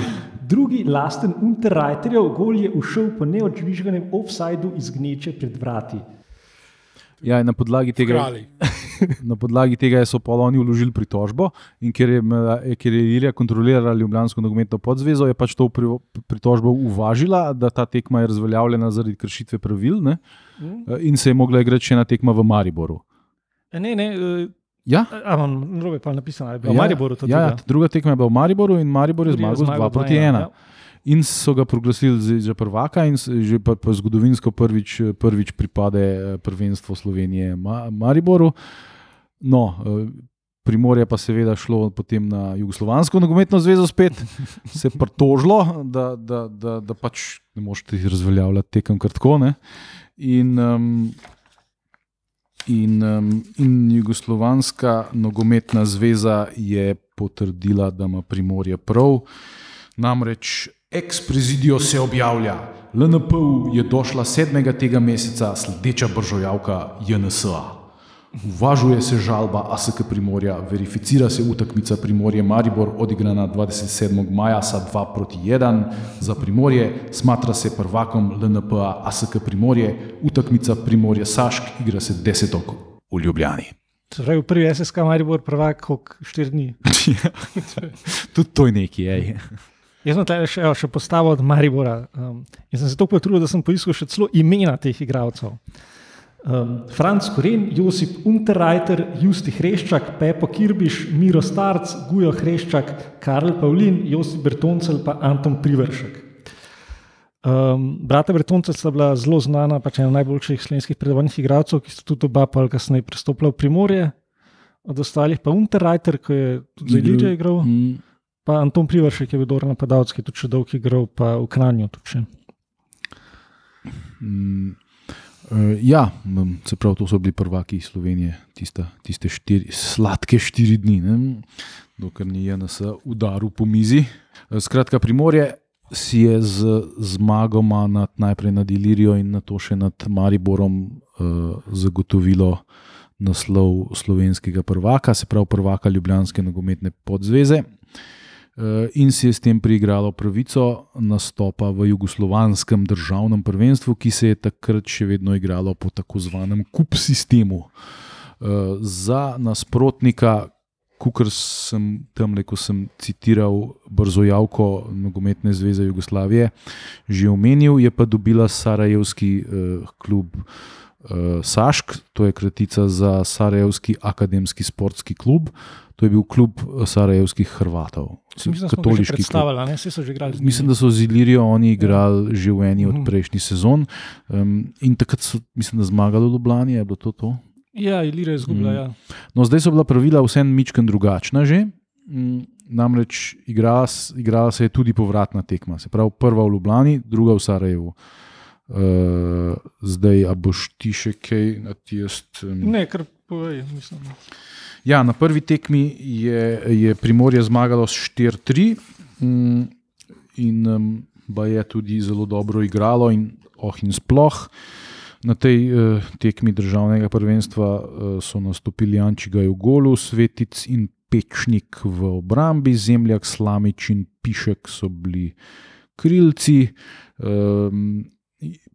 [SPEAKER 3] Drugi, lasten Unterreiterjev gol je ušel po neodžvižganem offsajdu iz gneče pred vrati.
[SPEAKER 2] Ja, na podlagi tega,
[SPEAKER 1] Krali.
[SPEAKER 2] na podlagi tega so pa oni vložili pritožbo in ker je, imela- ker je Ilirija kontrolirala Ljubljansko nogometno podzvezo, je pač to pri- pritožbo uvažila, da ta tekma je razveljavljena zaradi kršitve pravil ne? in se je mogla igrati še ena tekma v Mariboru.
[SPEAKER 3] E, Ne, ne, eh,
[SPEAKER 2] Ja,
[SPEAKER 3] a imam narobe pa napisano, da je bilo
[SPEAKER 2] ja,
[SPEAKER 3] v Mariboru
[SPEAKER 2] ja, ja,
[SPEAKER 3] druga.
[SPEAKER 2] tekma je bila v Mariboru in Maribor je zmagal z 2 proti 1.
[SPEAKER 3] Ja.
[SPEAKER 2] In so ga proglasili za, prvaka, in že pa, pa zgodovinsko prvič, prvič pripade eh, prvenstvo Slovenije Ma, Mariboru. No, eh, Primorje pa seveda šlo potem na Jugoslovansko nogometno zvezo spet, se je pritožilo, da, da, da, da pač ne morete razveljavljati tekem kar tako. Ne? In, um, in, um, in Jugoslovanska nogometna zveza je potrdila, da ima Primorje prav. Namreč eksprezidijo se objavlja. LNP je došla 7. tega meseca sledeča bržojavka JNSA. Uvažuje se žalba ASK Primorja, verificira se utakmica Primorje Maribor, odigrana 27. maja sa 2 proti 1 za Primorje, smatra se prvakom LNP-a ASK Primorje, utakmica Primorje Sašk igra se 10. v Ljubljani.
[SPEAKER 3] Se pravi, prvi SSK Maribor prvak, koliko 4 dni.
[SPEAKER 2] Tudi to je nekaj.
[SPEAKER 3] Jaz sem tukaj še, še postavil od Maribora um, in sem se tako potrudil, da sem poiskal še celo imena teh igralcev. Um, Franz Koren, Josip Unterreiter, Justi Hreščak, Pepo Kirbiš, Miro Starc, Gujo Hreščak, Karl Pavlin, Josip Bertoncel in Anton Privršek. Um, brata Bertonca sta bila zelo znana, pač ena najboljših slovenskih predavanih igralcev, ki sta tudi oba pa kasneje prestopila v Primorje. Od ostalih pa Unterreiter, ki je tudi za Ilirijo igral.
[SPEAKER 2] Mm,
[SPEAKER 3] Pa Anton Privršek je bil dober napadalec, ki je tudi še dolgo igral, pa v Kranju. tudi.
[SPEAKER 2] Mm, eh, ja, mm, se pravi, to so bili prvaki Slovenije, tiste, tiste štiri, sladke štiri dni, ne, dokler ni JNS udaril po mizi. Eh, Skratka, Primorje si je z zmagoma nad, najprej nad Ilirijo in na to še nad Mariborom uh, zagotovilo naslov slovenskega prvaka, se pravi prvaka Ljubljanske nogometne podzveze. Eh, in si je s tem priigralo pravico nastopa v jugoslovanskem državnem prvenstvu, ki se je takrat še vedno igralo po tako imenovanem kup sistemu. Eh, Za nasprotnika, kot sem tam ko sem citiral Brzojavko Nogometne zveze Jugoslavije, že omenil, je pa dobila Sarajevski eh, klub. Uh, Sašk, to je kratica za Sarajevski akademski sportski klub. To je bil klub eh, sarajevskih Hrvatov,
[SPEAKER 3] Mislim,
[SPEAKER 2] katoliški klub. Mislim, da so z Ilirijo oni igrali že v eni od
[SPEAKER 3] Mhm.
[SPEAKER 2] prejšnjih sezon. Um, in takrat so, mislim, da zmagali v Ljubljani, je bilo to to.
[SPEAKER 3] Ja, Ilira je izgubila.
[SPEAKER 2] Mm.
[SPEAKER 3] Ja.
[SPEAKER 2] No, zdaj so bila pravila vseeno mičken drugačna že. Mm, Namreč igrala, igrala se je tudi povratna tekma, se pravi prva v Ljubljani, druga v Sarajevu. Uh, zdaj, a boš ti še kaj na tist? Um,
[SPEAKER 3] Ne, kar povej. Mislim.
[SPEAKER 2] Ja, na prvi tekmi je, je Primorje zmagalo s 4-3 mm, in um, ba je tudi zelo dobro igralo. In, oh, in sploh na tej uh, tekmi državnega prvenstva uh, so nastopili Jančiga v golu, Svetic in Pečnik v obrambi, Zemljak, Slamič in Pišek so bili krilci. Um,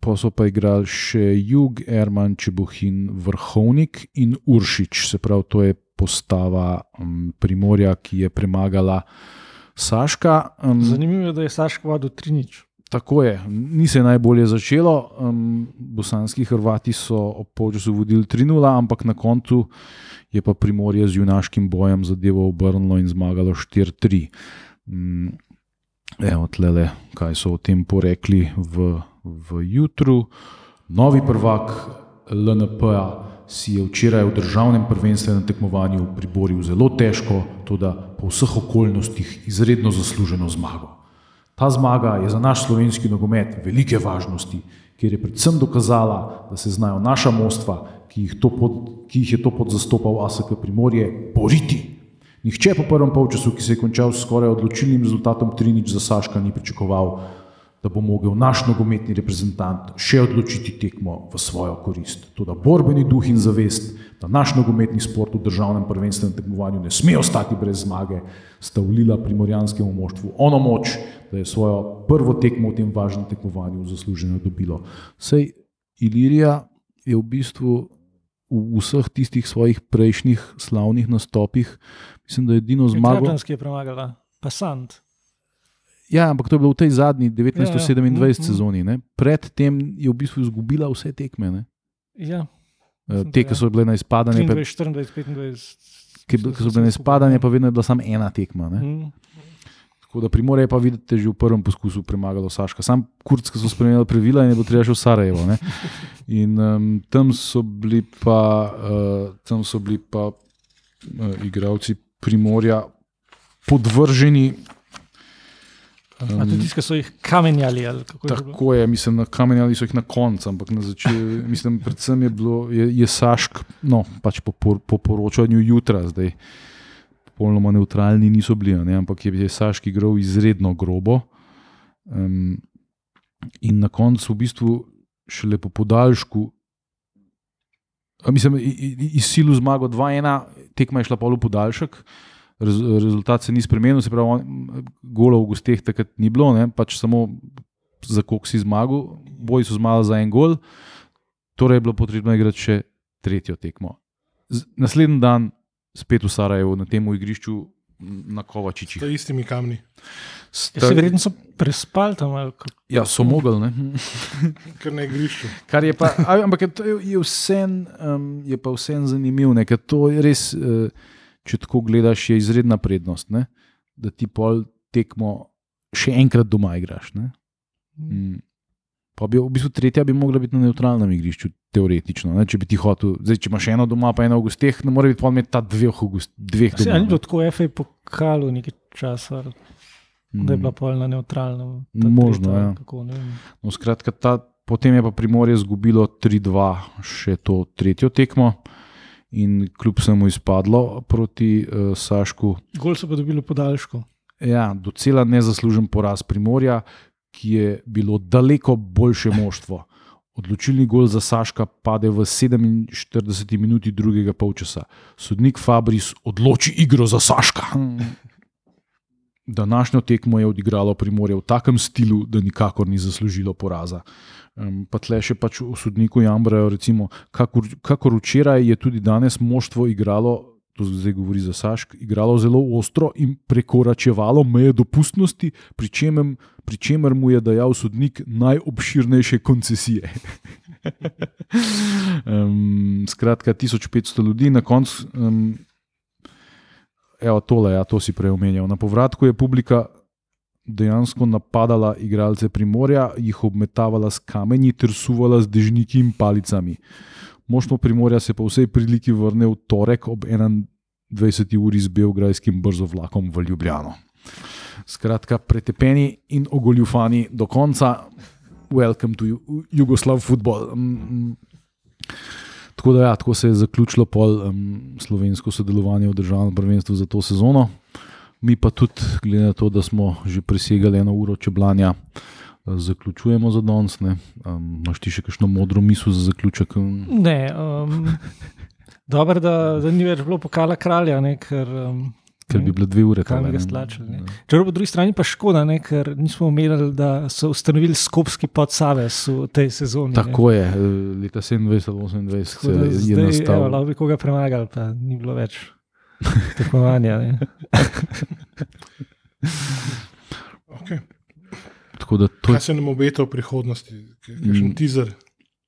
[SPEAKER 2] Pa so pa igrali še Jug, Erman, Čebuhin, Vrhovnik in Uršič, se pravi, to je postava um, Primorja, ki je premagala Saška. Um,
[SPEAKER 3] Zanimivo je, da je Saško vodil 3-0.
[SPEAKER 2] tako je, ni se najbolje začelo. Um, bosanski Hrvati so ob polčasu vodili 3-0, ampak na koncu je pa Primorje z junaškim bojem zadevo obrnilo in zmagalo 4-3. Um, Evo, tlele, kaj so o tem porekli v, v jutru. Novi prvak LNP-a si je včeraj v državnem prvenstvenem tekmovanju priboril zelo težko, tudi po vseh okoljnostih izredno zasluženo zmago. Ta zmaga je za naš slovenski nogomet velike važnosti, ker je predvsem dokazala, da se znajo naša mostva, ki jih, pod, ki jih je to podzastopal ASK Primorje, boriti. Nihče po prvem polčasu, ki se je končal s skoraj odločilnim rezultatom 3-0 za Saška, ni pričakoval, da bo mogel naš nogometni reprezentant še odločiti tekmo v svojo korist. Toda borbeni duh in zavest, da naš nogometni sport v državnem prvenstvenem tekmovanju ne sme ostati brez zmage, sta vlila primorjanskemu moštvu ono moč, da je svojo prvo tekmo v tem važnem tekmovanju zasluženo dobilo. Sej Ilirija je v bistvu v vseh tistih svojih prejšnjih slavnih nastopih, mislim, da je edino zmago.
[SPEAKER 3] Zmagal je premagala, pa Sant.
[SPEAKER 2] Ja, ampak to je bilo v tej zadnji
[SPEAKER 3] Ja, ja.
[SPEAKER 2] 1927
[SPEAKER 3] Mhm, mhm.
[SPEAKER 2] sezoni. Ne? Predtem je v bistvu izgubila vse tekme. Ne?
[SPEAKER 3] Ja,
[SPEAKER 2] Eh, Te,
[SPEAKER 3] da
[SPEAKER 2] ki
[SPEAKER 3] ja.
[SPEAKER 2] so bile na izpadanje, pa,
[SPEAKER 3] 23, 24, 25.
[SPEAKER 2] ki, ki so bile na izpadanje, pa vedno je bila samo ena tekma. Ne?
[SPEAKER 3] Mm.
[SPEAKER 2] Tako da Primorje je pa vidite že v prvem poskusu premagalo Saška. Sam Kurcka so spremenili pravila in je bilo treba še v Sarajevo. Ne? In um, tam so bili pa, uh, tam so bili pa uh, igravci Primorja podvrženi.
[SPEAKER 3] A tudi tisti, ki so jih kamenjali. ali kako je?
[SPEAKER 2] Tako je, mislim, na kamenjali so jih na koncu, ampak na začetku, mislim, predvsem je bilo, je, je Sašk, no, pač po, por, po poročanju jutra, zdaj, popolnoma neutralni niso bili, ne, ampak je, je Sašk igral izredno grobo. Um, in na koncu, v bistvu, šele po podaljšku, mislim, iz silu zmago 2-1, tekma je šla polo podaljšek. Rez, rezultat se ni spremenil, se pravi, on- golov v gosteh takrat ni bilo, ne, pač samo za koliko si zmagal, boji so zmagali za en gol, torej je bilo potrebno igrati še tretjo tekmo. Z, naslednji dan spet v Sarajevu, na tem igrišču na Kovačičih.
[SPEAKER 1] S istimi kamni.
[SPEAKER 3] Ja, se verjetno so prespali tam. ali kako?
[SPEAKER 2] Ja, so mogli. Ne?
[SPEAKER 1] Kar na igrišču.
[SPEAKER 2] Kar je pa, a, ampak je, je, vsem um, je pa vsem zanimivo, ne? ker to je res, uh, če tako gledaš, je izredna prednost, ne? da ti pol tekmo še enkrat doma igraš. Ne? Mm. Pa bi v bistvu tretja bi mogla biti na neutralnem igrišču, teoretično. Ne? Če bi ti hotel, zdaj, če imaš eno doma, pa eno v gosteh, ne more biti pa imeti ta dveh, v gost, dveh
[SPEAKER 3] Se, ni bilo tako FA pokalo nekaj časa,
[SPEAKER 2] ne.
[SPEAKER 3] da je bila pol na neutralnem.
[SPEAKER 2] Mm. Možno,
[SPEAKER 3] tretja,
[SPEAKER 2] ja.
[SPEAKER 3] Kako.
[SPEAKER 2] No, skratka, ta, potem je pa Primorje izgubilo 3-2 še to tretjo tekmo. In kljub vsemu izpadlo proti uh, Sašku,
[SPEAKER 3] Gol so pa dobili v podaljšku.
[SPEAKER 2] ja, docela nezaslužen poraz Primorja, ki je bilo daleko boljše moštvo. Odločilni gol za Saška pade v 47 minuti drugega polčasa. Sodnik Fabris odloči igro za Saška. Današnjo tekmo je odigralo Primorje v takem stilu, da nikakor ni zaslužilo poraza. Um, pa tle še pač v sodniku Jambrajo, recimo, kakor, kakor včeraj je tudi danes moštvo igralo, to zdaj govori za Sašk, igralo zelo ostro in prekoračevalo meje dopustnosti, pri čemer, pri čemer mu je dajal sodnik najobširnejše koncesije. Um, skratka, 1500 ljudi na koncu. Um, evo, tole, ja, to si prej omenjal. Na povratku je publika dejansko napadala igralce Primorja, jih obmetavala s kamenji ter suvala z dežniki in palicami. Moštvo Primorja se po vsej priliki vrne v torek ob 21. uri z belgrajskim brzo vlakom v Ljubljano. Skratka, pretepeni in ogoljufani do konca. Welcome to Ju- Jugoslav football. Um, tako da, ja, tako se je zaključilo pol um, slovensko sodelovanje v državnem prvenstvu za to sezono. Mi pa tudi, glede na to, da smo že presegali eno uro čeblanja, zaključujemo za danes. Um, Máš ti še kakšno modro misel za zaključek? Um,
[SPEAKER 3] Ne, um, dobro, da, da ni več bilo pokala kralja, ne, ker, um,
[SPEAKER 2] Ker bi bile dve ure tole,
[SPEAKER 3] bi ga
[SPEAKER 2] ne.
[SPEAKER 3] stlačili, ne. čeprav po drugi strani pa škoda, ne, ker nismo omenili, da so ustanovili skopski podsaves v tej sezoni. ne.
[SPEAKER 2] Tako je, eh, leta 27 ali 28
[SPEAKER 3] Tako da
[SPEAKER 2] je
[SPEAKER 3] zdaj,
[SPEAKER 2] nastal.
[SPEAKER 3] evo, lahko bi koga premagali, pa ni bilo več tekmovanja. ne.
[SPEAKER 1] Okay.
[SPEAKER 2] Tako da to je
[SPEAKER 1] Kaj se nam obeta v prihodnosti? Kakšen
[SPEAKER 2] Mm.
[SPEAKER 1] teaser?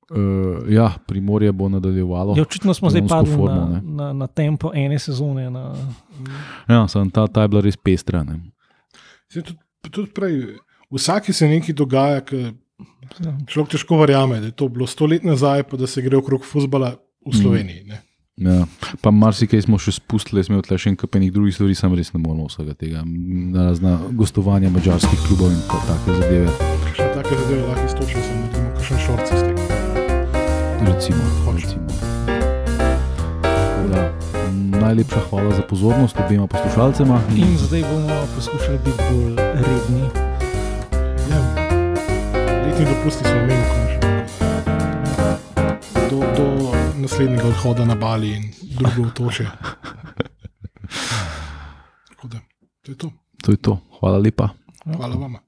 [SPEAKER 2] Uh, ja, Primorje bo nadaljevalo.
[SPEAKER 3] Ja, očitno smo zdaj padli
[SPEAKER 2] formo,
[SPEAKER 3] na,
[SPEAKER 2] ne.
[SPEAKER 3] na, na tempo ene sezone. Na,
[SPEAKER 2] Ja, sem, ta, ta je bila res pestra. Ne.
[SPEAKER 1] Saj Tudi, tudi prej, vsaki se nekaj dogaja, ki človek težko verjame, da je to bilo sto let nazaj, pa da se gre okrog futbola v Sloveniji. Ne.
[SPEAKER 2] Ja. Pa marsikaj smo še spustili, smo tle še nekaj enih drugih stvari, sam res ne moremo vsega tega. Na razna gostovanja mačarskih klubov in pa take zadeve.
[SPEAKER 1] Še take zadeve lahko istočno samo naredimo, kakšen šorci s tega.
[SPEAKER 2] Recimo,
[SPEAKER 1] Hoč.
[SPEAKER 2] recimo. Da, najlepša hvala za pozornost obema poslušalcema.
[SPEAKER 3] In zdaj bomo poskušali biti bolj redni.
[SPEAKER 1] Ja, letni dopusti smo imeli naslednjega odhoda na Bali in drugo otoče. Tako da, to je to.
[SPEAKER 2] To je to. Hvala lepa.
[SPEAKER 1] Hvala vam.